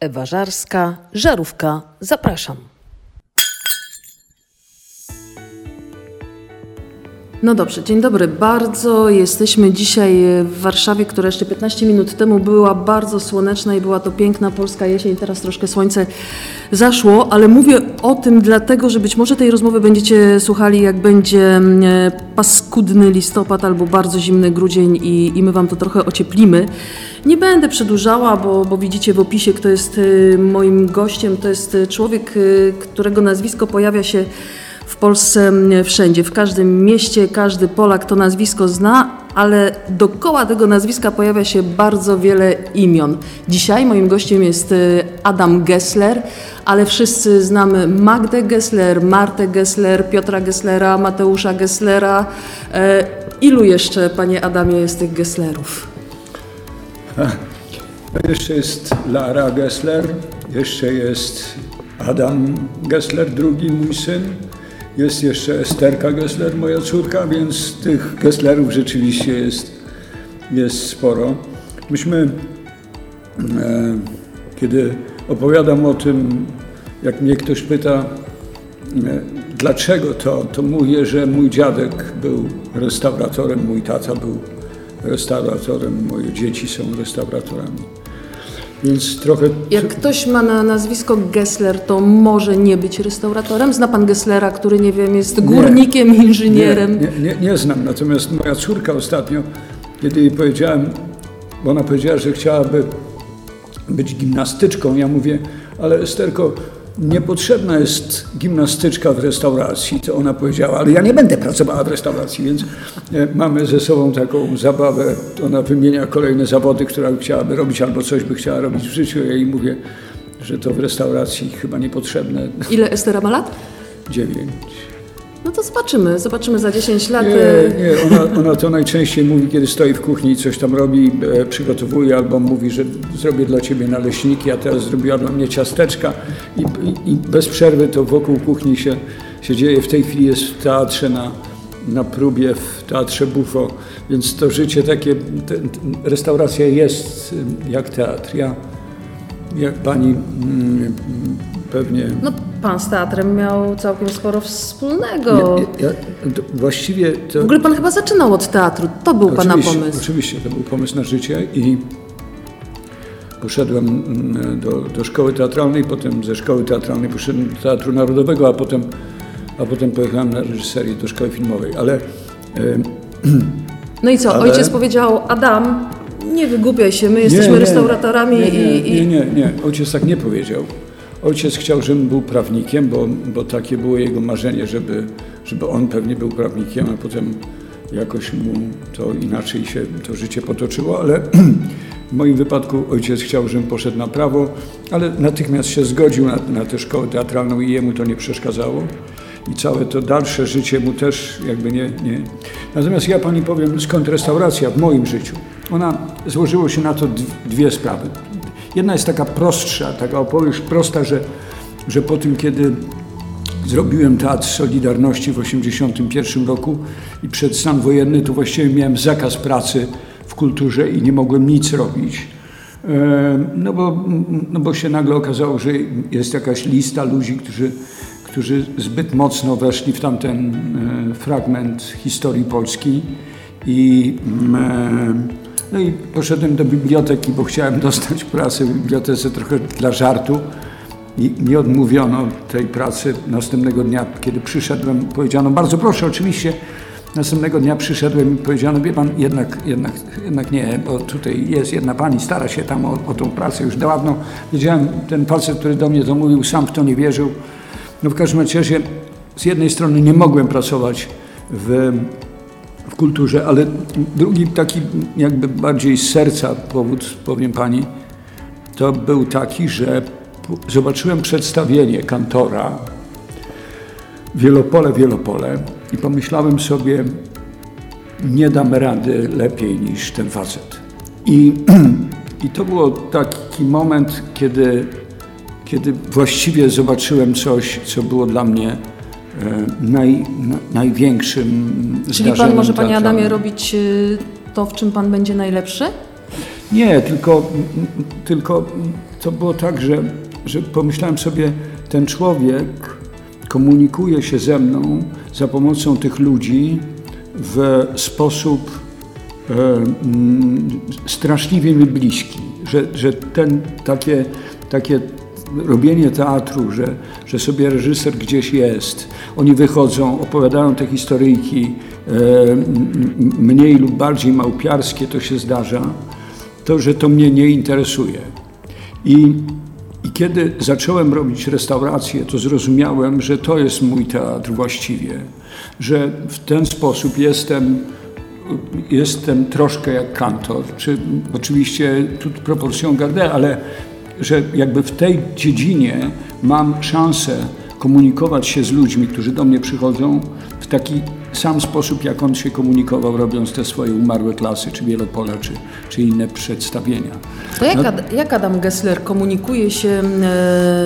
Ewa Żarska, Żarówka, zapraszam. No dobrze, dzień dobry bardzo. Jesteśmy dzisiaj w Warszawie, która jeszcze 15 minut temu była bardzo słoneczna i była to piękna polska jesień. Teraz troszkę słońce zaszło, ale mówię o tym dlatego, że być może tej rozmowy będziecie słuchali, jak będzie mm, paskudny listopad albo bardzo zimny grudzień i, i my Wam to trochę ocieplimy. Nie będę przedłużała, bo, bo widzicie w opisie, kto jest y, moim gościem. To jest y, człowiek, którego nazwisko pojawia się w Polsce wszędzie, w każdym mieście, każdy Polak to nazwisko zna, ale dokoła tego nazwiska pojawia się bardzo wiele imion. Dzisiaj moim gościem jest y, Adam Gessler, ale wszyscy znamy Magdę Gessler, Martę Gessler, Piotra Gesslera, Mateusza Gesslera. E, ilu jeszcze, panie Adamie, jest tych Gesslerów? Jeszcze jest Lara Gessler, jeszcze jest Adam Gessler, drugi mój syn. Jest jeszcze Esterka Gessler, moja córka, więc tych Gesslerów rzeczywiście jest, jest sporo. Myśmy, e, kiedy opowiadam o tym, jak mnie ktoś pyta, e, dlaczego to, to mówię, że mój dziadek był restauratorem, mój tata był restauratorem, moje dzieci są restauratorami. Więc trochę... Jak ktoś ma na nazwisko Gessler, to może nie być restauratorem? Zna pan Gesslera, który, nie wiem, jest górnikiem, nie, inżynierem? Nie, nie, nie, znam. Natomiast moja córka ostatnio, kiedy jej powiedziałem, bo ona powiedziała, że chciałaby być gimnastyczką, ja mówię, ale Esterko, niepotrzebna jest gimnastyczka w restauracji, to ona powiedziała, ale ja nie będę pracowała w restauracji, więc e, mamy ze sobą taką zabawę. Ona wymienia kolejne zawody, które chciałaby robić, albo coś by chciała robić w życiu. Ja jej mówię, że to w restauracji chyba niepotrzebne. Ile Estera ma lat? Dziewięć. No to zobaczymy, zobaczymy za 10 lat. Nie, nie ona, ona to najczęściej mówi, kiedy stoi w kuchni i coś tam robi, e, przygotowuje, albo mówi, że zrobię dla ciebie naleśniki, a teraz zrobiła dla mnie ciasteczka i, i, i bez przerwy to wokół kuchni się, się dzieje. W tej chwili jest w teatrze na, na próbie w Teatrze Bufo, więc to życie takie, te, restauracja jest jak teatr. Ja, jak pani mm, pewnie... No, pan z teatrem miał całkiem sporo wspólnego. Ja, ja, właściwie to... W ogóle pan chyba zaczynał od teatru. To był pana pomysł. Oczywiście, to był pomysł na życie i poszedłem mm, do, do szkoły teatralnej, potem ze szkoły teatralnej poszedłem do Teatru Narodowego, a potem, a potem pojechałem na reżyserię do szkoły filmowej, ale... no i co, ale... ojciec powiedział, Adam, nie wygłupiaj się, my jesteśmy nie, restauratorami nie, nie, i, Nie, nie, nie, ojciec tak nie powiedział. Ojciec chciał, żebym był prawnikiem, bo, bo takie było jego marzenie, żeby, żeby on pewnie był prawnikiem, a potem jakoś mu to inaczej się to życie potoczyło, ale w moim wypadku ojciec chciał, żebym poszedł na prawo, ale natychmiast się zgodził na, na tę szkołę teatralną i jemu to nie przeszkadzało. I całe to dalsze życie mu też jakby nie, nie. Natomiast ja pani powiem, skąd restauracja w moim życiu. Ona złożyło się na to dwie sprawy. Jedna jest taka prostsza, taka opowieść prosta, że, że po tym, kiedy zrobiłem Teatr Solidarności w 1981 roku i przed stan wojenny, to właściwie miałem zakaz pracy w kulturze i nie mogłem nic robić. No bo, no bo się nagle okazało, że jest jakaś lista ludzi, którzy, którzy zbyt mocno weszli w tamten e, fragment historii Polski i no i poszedłem do biblioteki, bo chciałem dostać pracę w bibliotece trochę dla żartu. I mi odmówiono tej pracy. Następnego dnia, kiedy przyszedłem, powiedziano, bardzo proszę, oczywiście. Następnego dnia przyszedłem i powiedziano, wie pan, jednak, jednak, jednak nie, bo tutaj jest jedna pani, stara się tam o, o tą pracę już dawno. Wiedziałem, ten facet, który do mnie to mówił, sam w to nie wierzył. No w każdym razie z jednej strony nie mogłem pracować w w kulturze, ale drugi taki jakby bardziej z serca powód, powiem pani, to był taki, że zobaczyłem przedstawienie kantora Wielopole, Wielopole i pomyślałem sobie, nie dam rady lepiej niż ten facet. I, i to był taki moment, kiedy, kiedy właściwie zobaczyłem coś, co było dla mnie naj, największym Czyli pan może, panie Adamie, robić y, to, w czym pan będzie najlepszy? Nie, tylko, tylko to było tak, że, że pomyślałem sobie, ten człowiek komunikuje się ze mną za pomocą tych ludzi w sposób e, mm, straszliwie mi bliski, że, że ten takie, takie robienie teatru, że, że sobie reżyser gdzieś jest, oni wychodzą, opowiadają te historyjki, e, mniej lub bardziej małpiarskie to się zdarza, to że to mnie nie interesuje. I, I kiedy zacząłem robić restaurację, to zrozumiałem, że to jest mój teatr właściwie, że w ten sposób jestem jestem troszkę jak kantor, czy oczywiście tu proporcją gardę, ale że jakby w tej dziedzinie mam szansę komunikować się z ludźmi, którzy do mnie przychodzą w taki sam sposób, jak on się komunikował, robiąc te swoje umarłe klasy, czy wielopole, czy, czy inne przedstawienia. To jak, no, jak Adam Gessler komunikuje się e,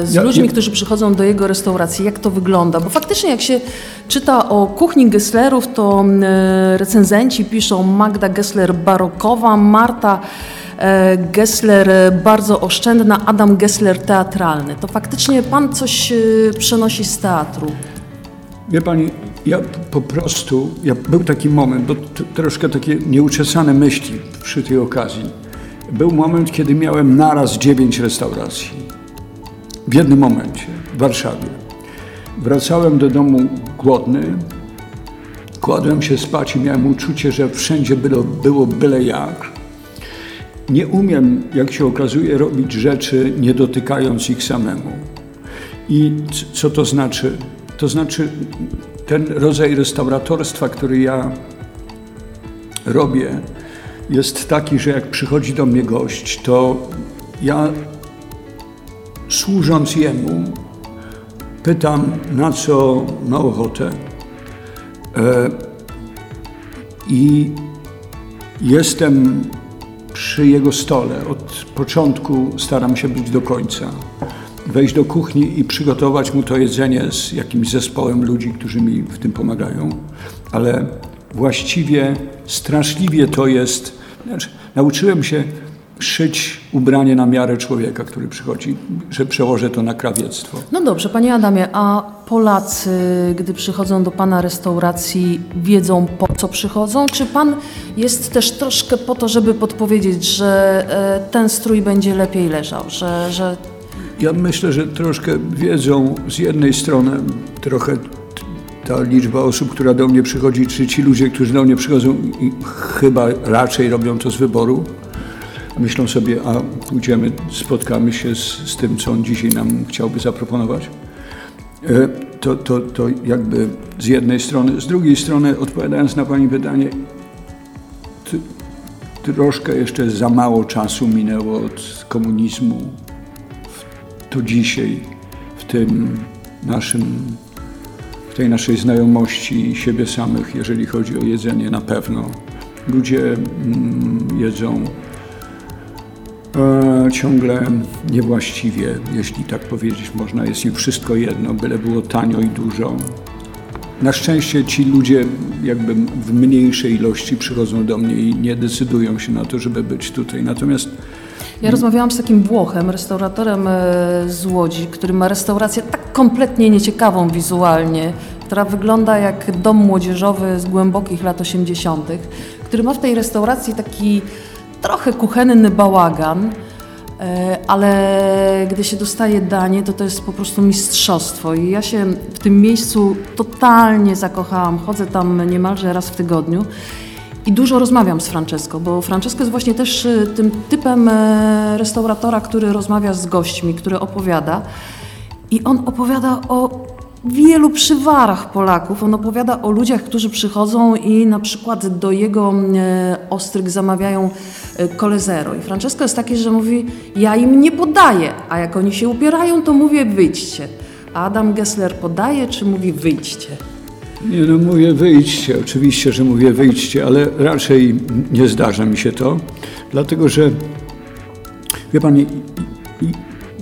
z ja, ludźmi, ja, którzy przychodzą do jego restauracji? Jak to wygląda? Bo faktycznie jak się czyta o kuchni Gesslerów, to e, recenzenci piszą Magda Gessler barokowa, Marta E, Gessler bardzo oszczędna, Adam Gessler teatralny. To faktycznie pan coś przenosi z teatru. Wie pani, ja po prostu, ja, był taki moment, bo troszkę takie nieuczesane myśli przy tej okazji. Był moment, kiedy miałem naraz dziewięć restauracji. W jednym momencie, w Warszawie. Wracałem do domu głodny, kładłem się spać i miałem uczucie, że wszędzie było, było byle jak nie umiem, jak się okazuje, robić rzeczy nie dotykając ich samemu. I co to znaczy? To znaczy, ten rodzaj restauratorstwa, który ja robię, jest taki, że jak przychodzi do mnie gość, to ja służąc jemu, pytam, na co ma ochotę. E, I jestem przy jego stole. Od początku staram się być do końca. Wejść do kuchni i przygotować mu to jedzenie z jakimś zespołem ludzi, którzy mi w tym pomagają. Ale właściwie straszliwie to jest. Znaczy, nauczyłem się szyć ubranie na miarę człowieka, który przychodzi, że przełożę to na krawiectwo. No dobrze, panie Adamie, a Polacy, gdy przychodzą do pana restauracji, wiedzą po co przychodzą? Czy pan jest też troszkę po to, żeby podpowiedzieć, że e, ten strój będzie lepiej leżał, że, że... Ja myślę, że troszkę wiedzą z jednej strony trochę ta liczba osób, która do mnie przychodzi, czy ci ludzie, którzy do mnie przychodzą, chyba raczej robią to z wyboru myślą sobie, a pójdziemy, spotkamy się z, z tym, co on dzisiaj nam chciałby zaproponować. E, to, to, to jakby z jednej strony. Z drugiej strony, odpowiadając na Pani pytanie, troszkę jeszcze za mało czasu minęło od komunizmu to dzisiaj w tym naszym, w tej naszej znajomości siebie samych, jeżeli chodzi o jedzenie na pewno. Ludzie mm, jedzą e, ciągle niewłaściwie, jeśli tak powiedzieć można. Jest im wszystko jedno, byle było tanio i dużo. Na szczęście ci ludzie jakby w mniejszej ilości przychodzą do mnie i nie decydują się na to, żeby być tutaj. Natomiast ja rozmawiałam z takim Włochem, restauratorem e, z Łodzi, który ma restaurację tak kompletnie nieciekawą wizualnie, która wygląda jak dom młodzieżowy z głębokich lat 80., który ma w tej restauracji taki trochę kuchenny bałagan, e, ale gdy się dostaje danie, to to jest po prostu mistrzostwo. I ja się w tym miejscu totalnie zakochałam. Chodzę tam niemalże raz w tygodniu. I dużo rozmawiam z Francesco, bo Francesco jest właśnie też e, tym typem e, restauratora, który rozmawia z gośćmi, który opowiada. I on opowiada o wielu przywarach Polaków. On opowiada o ludziach, którzy przychodzą i na przykład do jego e, ostryg zamawiają kole zero. I Francesco jest taki, że mówi, ja im nie podaję, a jak oni się upierają, to mówię wyjdźcie. A Adam Gessler podaje, czy mówi wyjdźcie? Nie, no mówię wyjdźcie, oczywiście, że mówię wyjdźcie, ale raczej nie zdarza mi się to, dlatego że, wie Pani,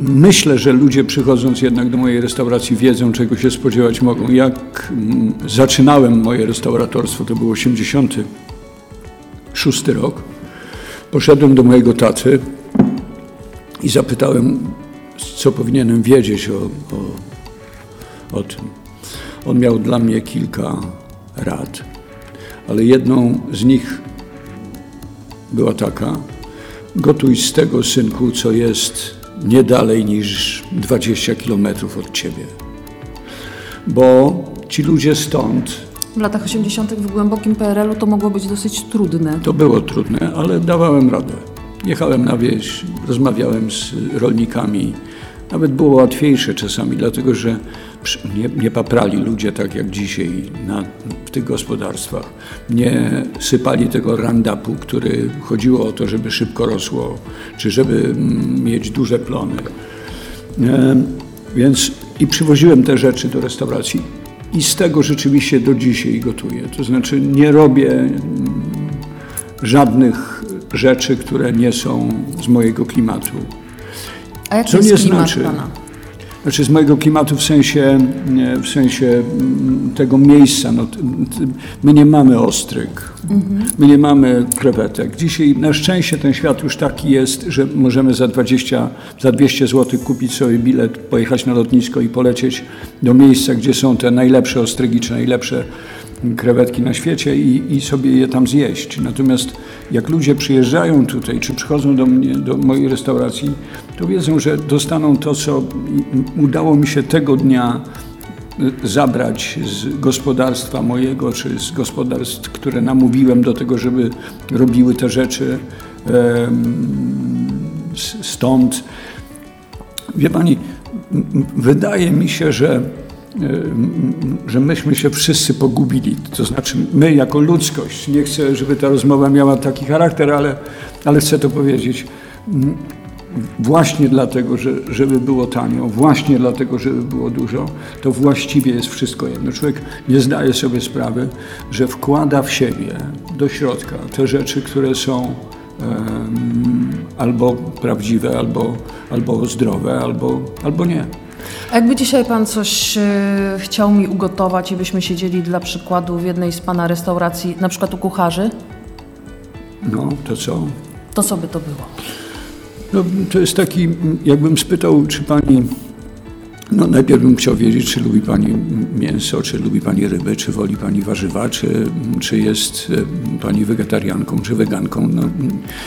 myślę, że ludzie przychodząc jednak do mojej restauracji wiedzą, czego się spodziewać mogą. Jak mm, zaczynałem moje restauratorstwo, to był 86 rok, poszedłem do mojego taty i zapytałem, co powinienem wiedzieć o, o, o tym. On miał dla mnie kilka rad, ale jedną z nich była taka: gotuj z tego, synku, co jest nie dalej niż 20 kilometrów od ciebie. Bo ci ludzie stąd. W latach 80. w głębokim PRL-u to mogło być dosyć trudne. To było trudne, ale dawałem radę. Jechałem na wieś, rozmawiałem z rolnikami. Nawet było łatwiejsze czasami, dlatego że nie, nie paprali ludzie tak jak dzisiaj na, w tych gospodarstwach. Nie sypali tego randapu, który chodziło o to, żeby szybko rosło, czy żeby mm, mieć duże plony. E, więc i przywoziłem te rzeczy do restauracji i z tego rzeczywiście do dzisiaj gotuję. To znaczy nie robię mm, żadnych rzeczy, które nie są z mojego klimatu. A Co nie znaczy, pana? Znaczy z mojego klimatu w sensie, w sensie mm, tego miejsca. No, my nie mamy ostryg, mhm. my nie mamy krewetek. Dzisiaj na szczęście ten świat już taki jest, że możemy za 20, za 200 zł kupić sobie bilet, pojechać na lotnisko i polecieć do miejsca, gdzie są te najlepsze ostrygi, czy najlepsze krewetki na świecie i, i, sobie je tam zjeść. Natomiast jak ludzie przyjeżdżają tutaj, czy przychodzą do mnie, do mojej restauracji, to wiedzą, że dostaną to, co udało mi się tego dnia y, zabrać z gospodarstwa mojego, czy z gospodarstw, które namówiłem do tego, żeby robiły te rzeczy stąd. Wie Pani, wydaje mi się, że Y, że myśmy się wszyscy pogubili. To znaczy my jako ludzkość. Nie chcę, żeby ta rozmowa miała taki charakter, ale, ale chcę to powiedzieć. Właśnie dlatego, że, żeby było tanio, właśnie dlatego, żeby było dużo, to właściwie jest wszystko jedno. Człowiek nie zdaje sobie sprawy, że wkłada w siebie, do środka, te rzeczy, które są um, albo prawdziwe, albo, albo zdrowe, albo, albo nie. A jakby dzisiaj Pan coś y, chciał mi ugotować i byśmy siedzieli dla przykładu w jednej z Pana restauracji, na przykład u kucharzy? No, to co? To co by to było? No, to jest taki, jakbym spytał, czy Pani no najpierw bym chciał wiedzieć, czy lubi Pani mięso, czy lubi Pani ryby, czy woli Pani warzywa, czy, czy jest e, Pani wegetarianką, czy weganką. No.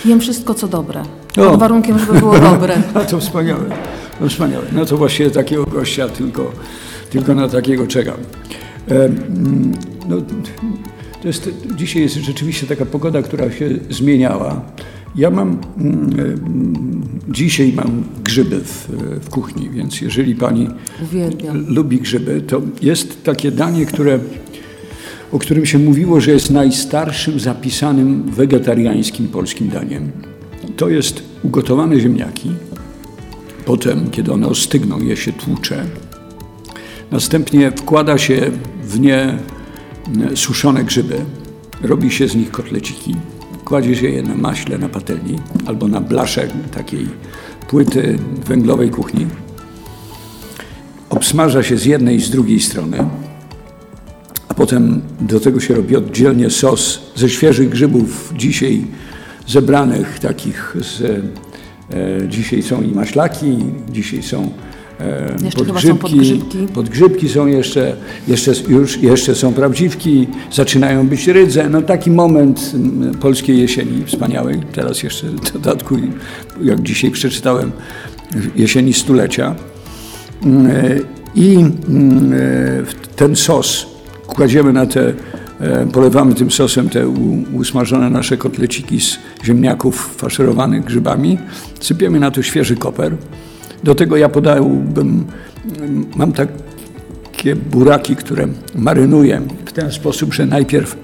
Jem wszystko, co dobre. Pod warunkiem, żeby było dobre. A to wspaniałe. No wspaniałe. No to właśnie takiego gościa tylko, tylko na takiego czekam. E, no, to jest, dzisiaj jest rzeczywiście taka pogoda, która się zmieniała. Ja mam, mm, e, dzisiaj mam grzyby w, w, kuchni, więc jeżeli pani Uwielbiam. lubi grzyby, to jest takie danie, które, o którym się mówiło, że jest najstarszym zapisanym wegetariańskim polskim daniem. To jest ugotowane ziemniaki, potem, kiedy one ostygną, je się tłucze. Następnie wkłada się w nie e, suszone grzyby, robi się z nich kotleciki Kładzie się je na maśle, na patelni albo na blasze takiej płyty węglowej kuchni. Obsmaża się z jednej i z drugiej strony, a potem do tego się robi oddzielnie sos ze świeżych grzybów, dzisiaj zebranych, takich z, e, dzisiaj są i maślaki, dzisiaj są jeszcze podgrzybki, podgrzybki. podgrzybki są jeszcze, jeszcze, już jeszcze są prawdziwki, zaczynają być rydze. No taki moment polskiej jesieni wspaniałej. Teraz jeszcze w dodatku, jak dzisiaj przeczytałem, jesieni stulecia. I ten sos kładziemy na te, e, polewamy tym sosem te usmażone nasze kotleciki z ziemniaków faszerowanych grzybami, sypiemy na to świeży koper, do tego ja podałbym, mam takie buraki, które marynuję w ten sposób, że najpierw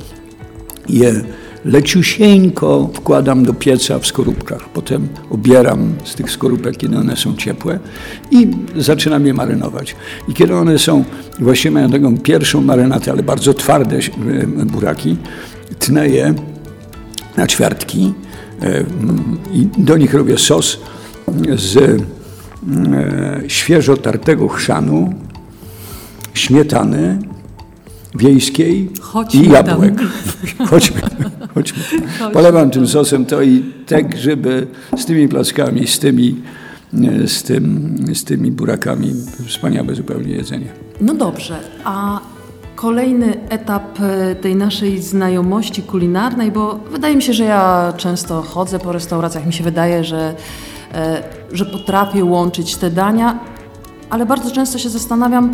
je leciusieńko wkładam do pieca w skorupkach. Potem obieram z tych skorupek, kiedy one są ciepłe i zaczynam je marynować. I kiedy one są, właściwie mają taką pierwszą marynatę, ale bardzo twarde e, buraki, tnę je na ćwiartki e, i do nich robię sos z świeżo tartego chrzanu, śmietany wiejskiej chodźmy i jabłek. Chodźmy, chodźmy. Polewam tym sosem to i te grzyby z tymi plackami, z tymi e, z, tym, z tymi burakami. Wspaniałe zupełnie jedzenie. No dobrze, a kolejny etap e, tej naszej znajomości kulinarnej, bo wydaje mi się, że ja często chodzę po restauracjach, mi się wydaje, że, e, że potrafię łączyć te dania, ale bardzo często się zastanawiam,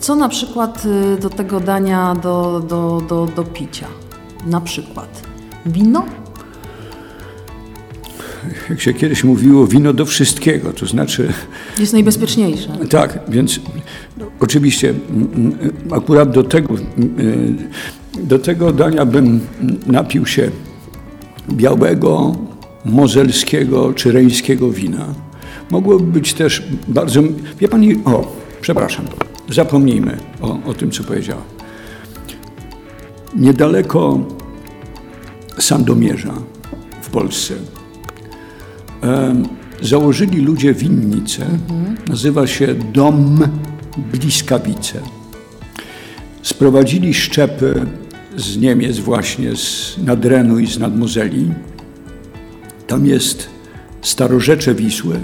co na przykład do tego dania do, do, do, do picia. Na przykład wino jak się kiedyś mówiło, wino do wszystkiego, to znaczy... Jest najbezpieczniejsze. Tak, więc no, oczywiście akurat do tego, do tego dania bym napił się białego, mozelskiego czy reńskiego wina. Mogłoby być też bardzo... Wie Pani, o, przepraszam, zapomnijmy o, o tym, co powiedziała. Niedaleko Sandomierza w Polsce założyli ludzie winnicę. Mhm. Nazywa się Dom Bliskawice. Sprowadzili szczepy z Niemiec właśnie, z Nadrenu i z Nadmozeli. Tam jest starorzecze Wisły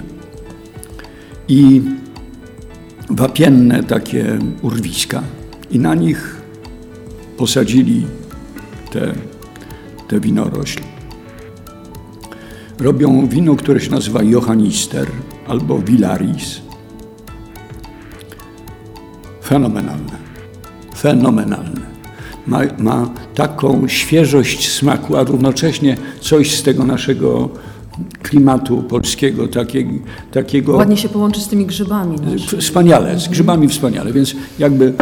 i wapienne takie urwiska. I na nich posadzili te, te winorośl robią wino, które się nazywa Johannister albo Villaris. Fenomenalne. Fenomenalne. Ma, ma taką świeżość smaku, a równocześnie coś z tego naszego klimatu polskiego, takiego, takiego... Ładnie się połączy z tymi grzybami. Wspaniale, z grzybami wspaniale. Więc jakby,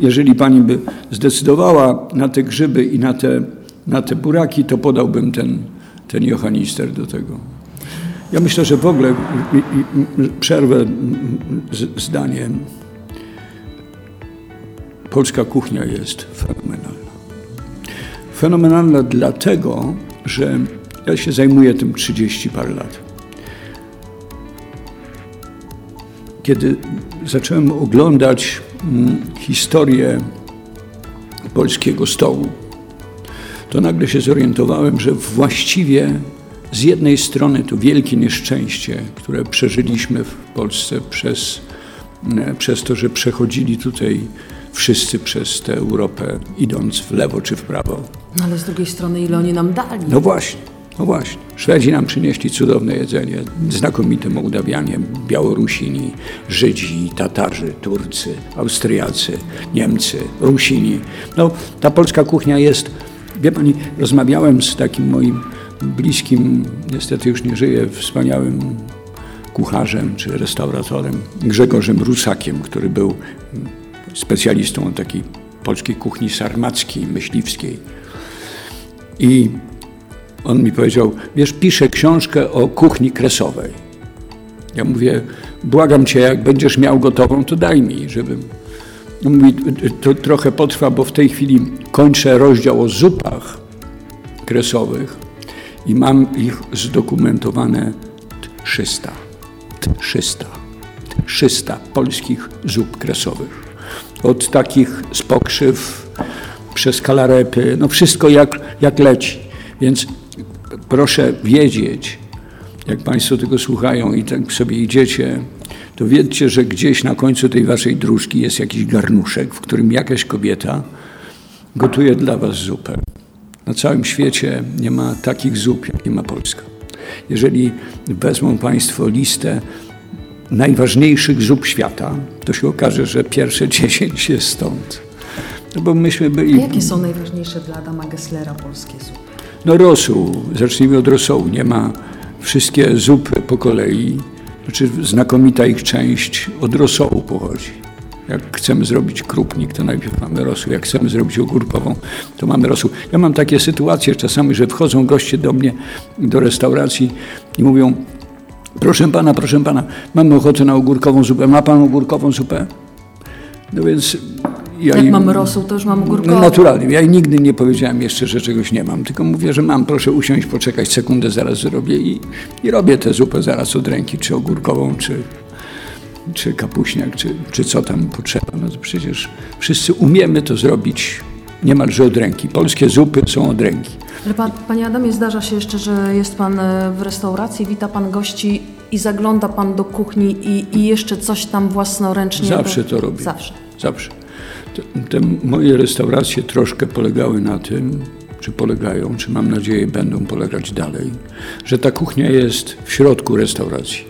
jeżeli pani by zdecydowała na te grzyby i na te, na te buraki, to podałbym ten, ten Johanister do tego. Ja myślę, że w ogóle przerwę zdaniem. Polska kuchnia jest fenomenalna. Fenomenalna dlatego, że ja się zajmuję tym 30 parę lat. Kiedy zacząłem oglądać historię polskiego stołu, to nagle się zorientowałem, że właściwie z jednej strony to wielkie nieszczęście, które przeżyliśmy w Polsce przez, e, przez to, że przechodzili tutaj wszyscy przez tę Europę, idąc w lewo czy w prawo. No ale z drugiej strony, ile oni nam dali? No właśnie, no właśnie. Szwedzi nam przynieśli cudowne jedzenie, znakomite Mołdawianie, Białorusini, Żydzi, Tatarzy, Turcy, Austriacy, Niemcy, Rusini. No, ta polska kuchnia jest Wie pani, rozmawiałem z takim moim bliskim, niestety już nie żyje, wspaniałym kucharzem czy restauratorem Grzegorzem Rusakiem, który był specjalistą takiej polskiej kuchni sarmackiej, myśliwskiej. I on mi powiedział, wiesz, piszę książkę o kuchni kresowej. Ja mówię, błagam cię, jak będziesz miał gotową, to daj mi, żebym no mówi, to trochę potrwa, bo w tej chwili kończę rozdział o zupach kresowych i mam ich zdokumentowane 300. 300. 300 polskich zup kresowych. Od takich z pokrzyw, przez kalarepy, no wszystko jak, jak leci. Więc proszę wiedzieć, jak Państwo tego słuchają i tak sobie idziecie, to wiedzcie, że gdzieś na końcu tej waszej dróżki jest jakiś garnuszek, w którym jakaś kobieta gotuje dla was zupę. Na całym świecie nie ma takich zup, jak nie ma Polska. Jeżeli wezmą Państwo listę najważniejszych zup świata, to się okaże, że pierwsze dziesięć jest stąd. No bo myśmy byli... A jakie są najważniejsze dla Adama Gesslera polskie zupy? No rosół. Zacznijmy od rosołu. Nie ma wszystkie zupy po kolei znaczy znakomita ich część od rosołu pochodzi. Jak chcemy zrobić krupnik, to najpierw mamy rosół. Jak chcemy zrobić ogórkową, to mamy rosół. Ja mam takie sytuacje czasami, że wchodzą goście do mnie do restauracji i mówią proszę pana, proszę pana, mamy ochotę na ogórkową zupę. Ma pan ogórkową zupę? No więc ja Jak im, mam rosół, to już mam ogórkową. No naturalnie. Ja nigdy nie powiedziałem jeszcze, że czegoś nie mam, tylko mówię, że mam, proszę usiąść, poczekać sekundę, zaraz zrobię i, i robię tę zupę zaraz od ręki, czy ogórkową, czy, czy kapuśniak, czy, czy co tam potrzeba. No to przecież wszyscy umiemy to zrobić niemalże od ręki. Polskie zupy są od ręki. Ale pan, panie Adamie, zdarza się jeszcze, że jest pan e, w restauracji, wita pan gości i zagląda pan do kuchni i, i jeszcze coś tam własnoręcznie... Zawsze to robię. Zawsze. Zawsze. Te, te moje restauracje troszkę polegały na tym, czy polegają, czy mam nadzieję będą polegać dalej, że ta kuchnia jest w środku restauracji.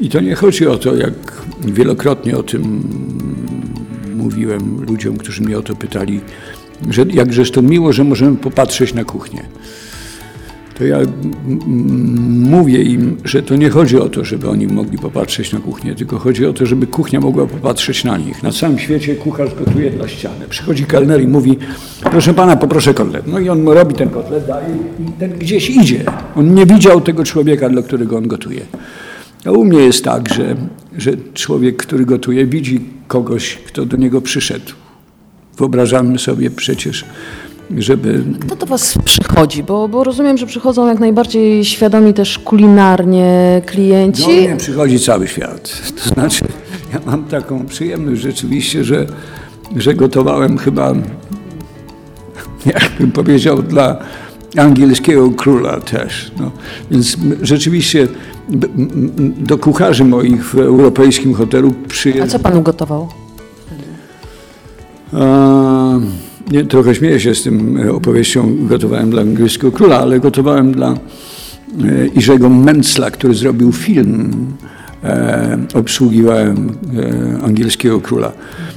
I to nie chodzi o to, jak wielokrotnie o tym mówiłem ludziom, którzy mnie o to pytali, że jakżeż to miło, że możemy popatrzeć na kuchnię. To ja mówię im, że to nie chodzi o to, żeby oni mogli popatrzeć na kuchnię, tylko chodzi o to, żeby kuchnia mogła popatrzeć na nich. Na całym świecie kucharz gotuje dla ściany. Przychodzi kelner i mówi, proszę pana, poproszę kotlet. No i on robi ten kotlet, daje i ten gdzieś idzie. On nie widział tego człowieka, dla którego on gotuje. A u mnie jest tak, że, że człowiek, który gotuje, widzi kogoś, kto do niego przyszedł. Wyobrażamy sobie przecież, żeby... Kto do Was przychodzi? Bo, bo rozumiem, że przychodzą jak najbardziej świadomi też kulinarnie klienci. Do mnie przychodzi cały świat. To znaczy, ja mam taką przyjemność rzeczywiście, że, że gotowałem chyba, jakbym powiedział, dla angielskiego króla też. No. Więc rzeczywiście do kucharzy moich w europejskim hotelu przyjeżdża... A co Pan ugotował? Nie, trochę śmieję się z tym opowieścią, gotowałem dla angielskiego króla, ale gotowałem dla e, Irzego Mencla, który zrobił film. E, obsługiwałem e, angielskiego króla.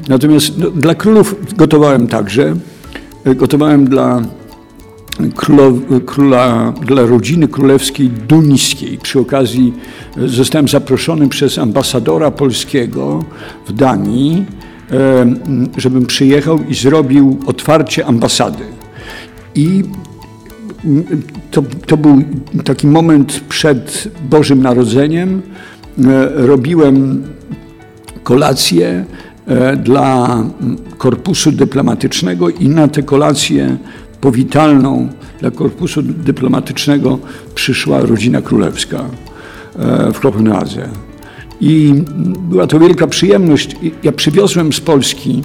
Natomiast no, dla królów gotowałem także. E, gotowałem dla króla, dla rodziny królewskiej duńskiej. Przy okazji e, zostałem zaproszony przez ambasadora polskiego w Danii żebym przyjechał i zrobił otwarcie ambasady. I to, to był taki moment przed Bożym Narodzeniem. E, robiłem kolację e, dla korpusu dyplomatycznego i na tę kolację powitalną dla korpusu dyplomatycznego przyszła rodzina królewska e, w Kopenhadze. I była to wielka przyjemność. Ja przywiozłem z Polski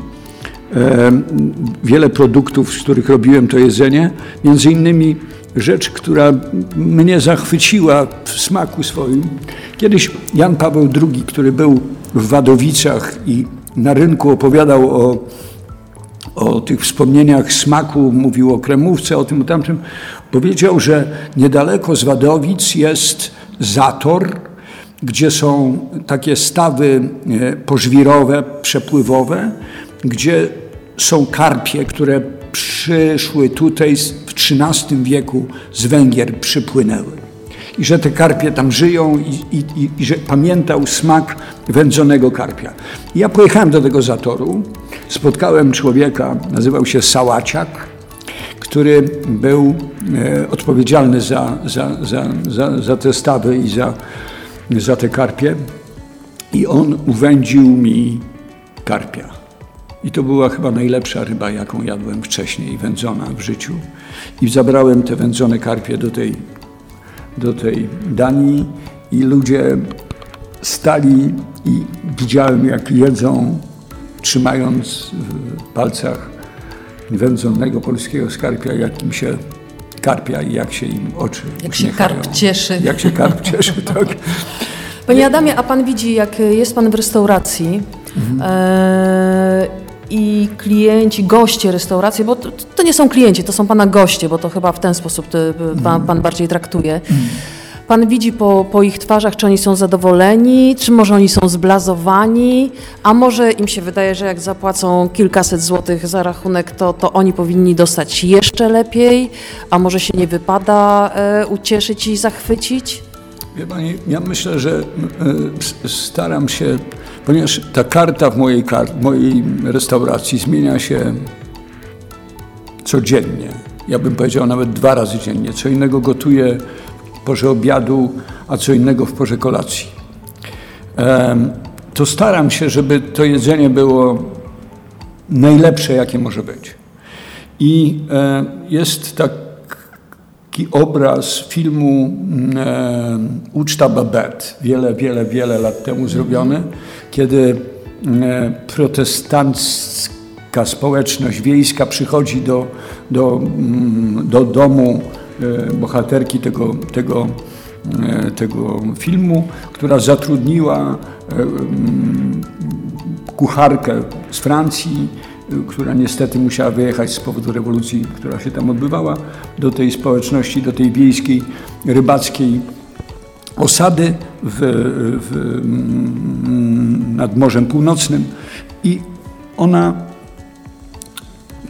e, wiele produktów, z których robiłem to jedzenie. Między innymi rzecz, która mnie zachwyciła w smaku swoim. Kiedyś Jan Paweł II, który był w Wadowicach i na rynku opowiadał o, o tych wspomnieniach smaku, mówił o kremówce, o tym, o tamtym, powiedział, że niedaleko z Wadowic jest zator, gdzie są takie stawy e, pożwirowe, przepływowe, gdzie są karpie, które przyszły tutaj w XIII wieku z Węgier, przypłynęły. I że te karpie tam żyją i, i, i, i że pamiętał smak wędzonego karpia. Ja pojechałem do tego zatoru, spotkałem człowieka, nazywał się Sałaciak, który był e, odpowiedzialny za, za, za, za, za te stawy i za za te karpie i on uwędził mi karpia. I to była chyba najlepsza ryba, jaką jadłem wcześniej, wędzona w życiu. I zabrałem te wędzone karpie do tej, do tej Danii i ludzie stali i widziałem, jak jedzą, trzymając w palcach wędzonego polskiego skarpia, jak im się karpia i jak się im oczy Jak się karp cieszy. Jak się karp cieszy, tak. Panie Adamie, a pan widzi, jak jest pan w restauracji mhm. e, i klienci, goście restauracji, bo to, to, nie są klienci, to są pana goście, bo to chyba w ten sposób pan, mhm. pan bardziej traktuje. Mhm. Pan widzi po, po, ich twarzach, czy oni są zadowoleni, czy może oni są zblazowani, a może im się wydaje, że jak zapłacą kilkaset złotych za rachunek, to, to oni powinni dostać jeszcze lepiej, a może się nie wypada e, ucieszyć i zachwycić? Wie Pani, ja myślę, że e, staram się, ponieważ ta karta w mojej, mojej restauracji zmienia się codziennie. Ja bym powiedział nawet dwa razy dziennie. Co innego gotuję w porze obiadu, a co innego w porze kolacji. To staram się, żeby to jedzenie było najlepsze, jakie może być. I e, jest tak taki obraz filmu Uczta Babette, wiele, wiele, wiele lat temu zrobiony, kiedy e, protestancki taka społeczność wiejska przychodzi do, do, mm, do domu bohaterki tego, tego, e, tego filmu, która zatrudniła mm, kucharkę z Francji, która niestety musiała wyjechać z powodu rewolucji, która się tam odbywała, do tej społeczności, do tej wiejskiej, rybackiej osady w, w, mm, nad Morzem Północnym. I ona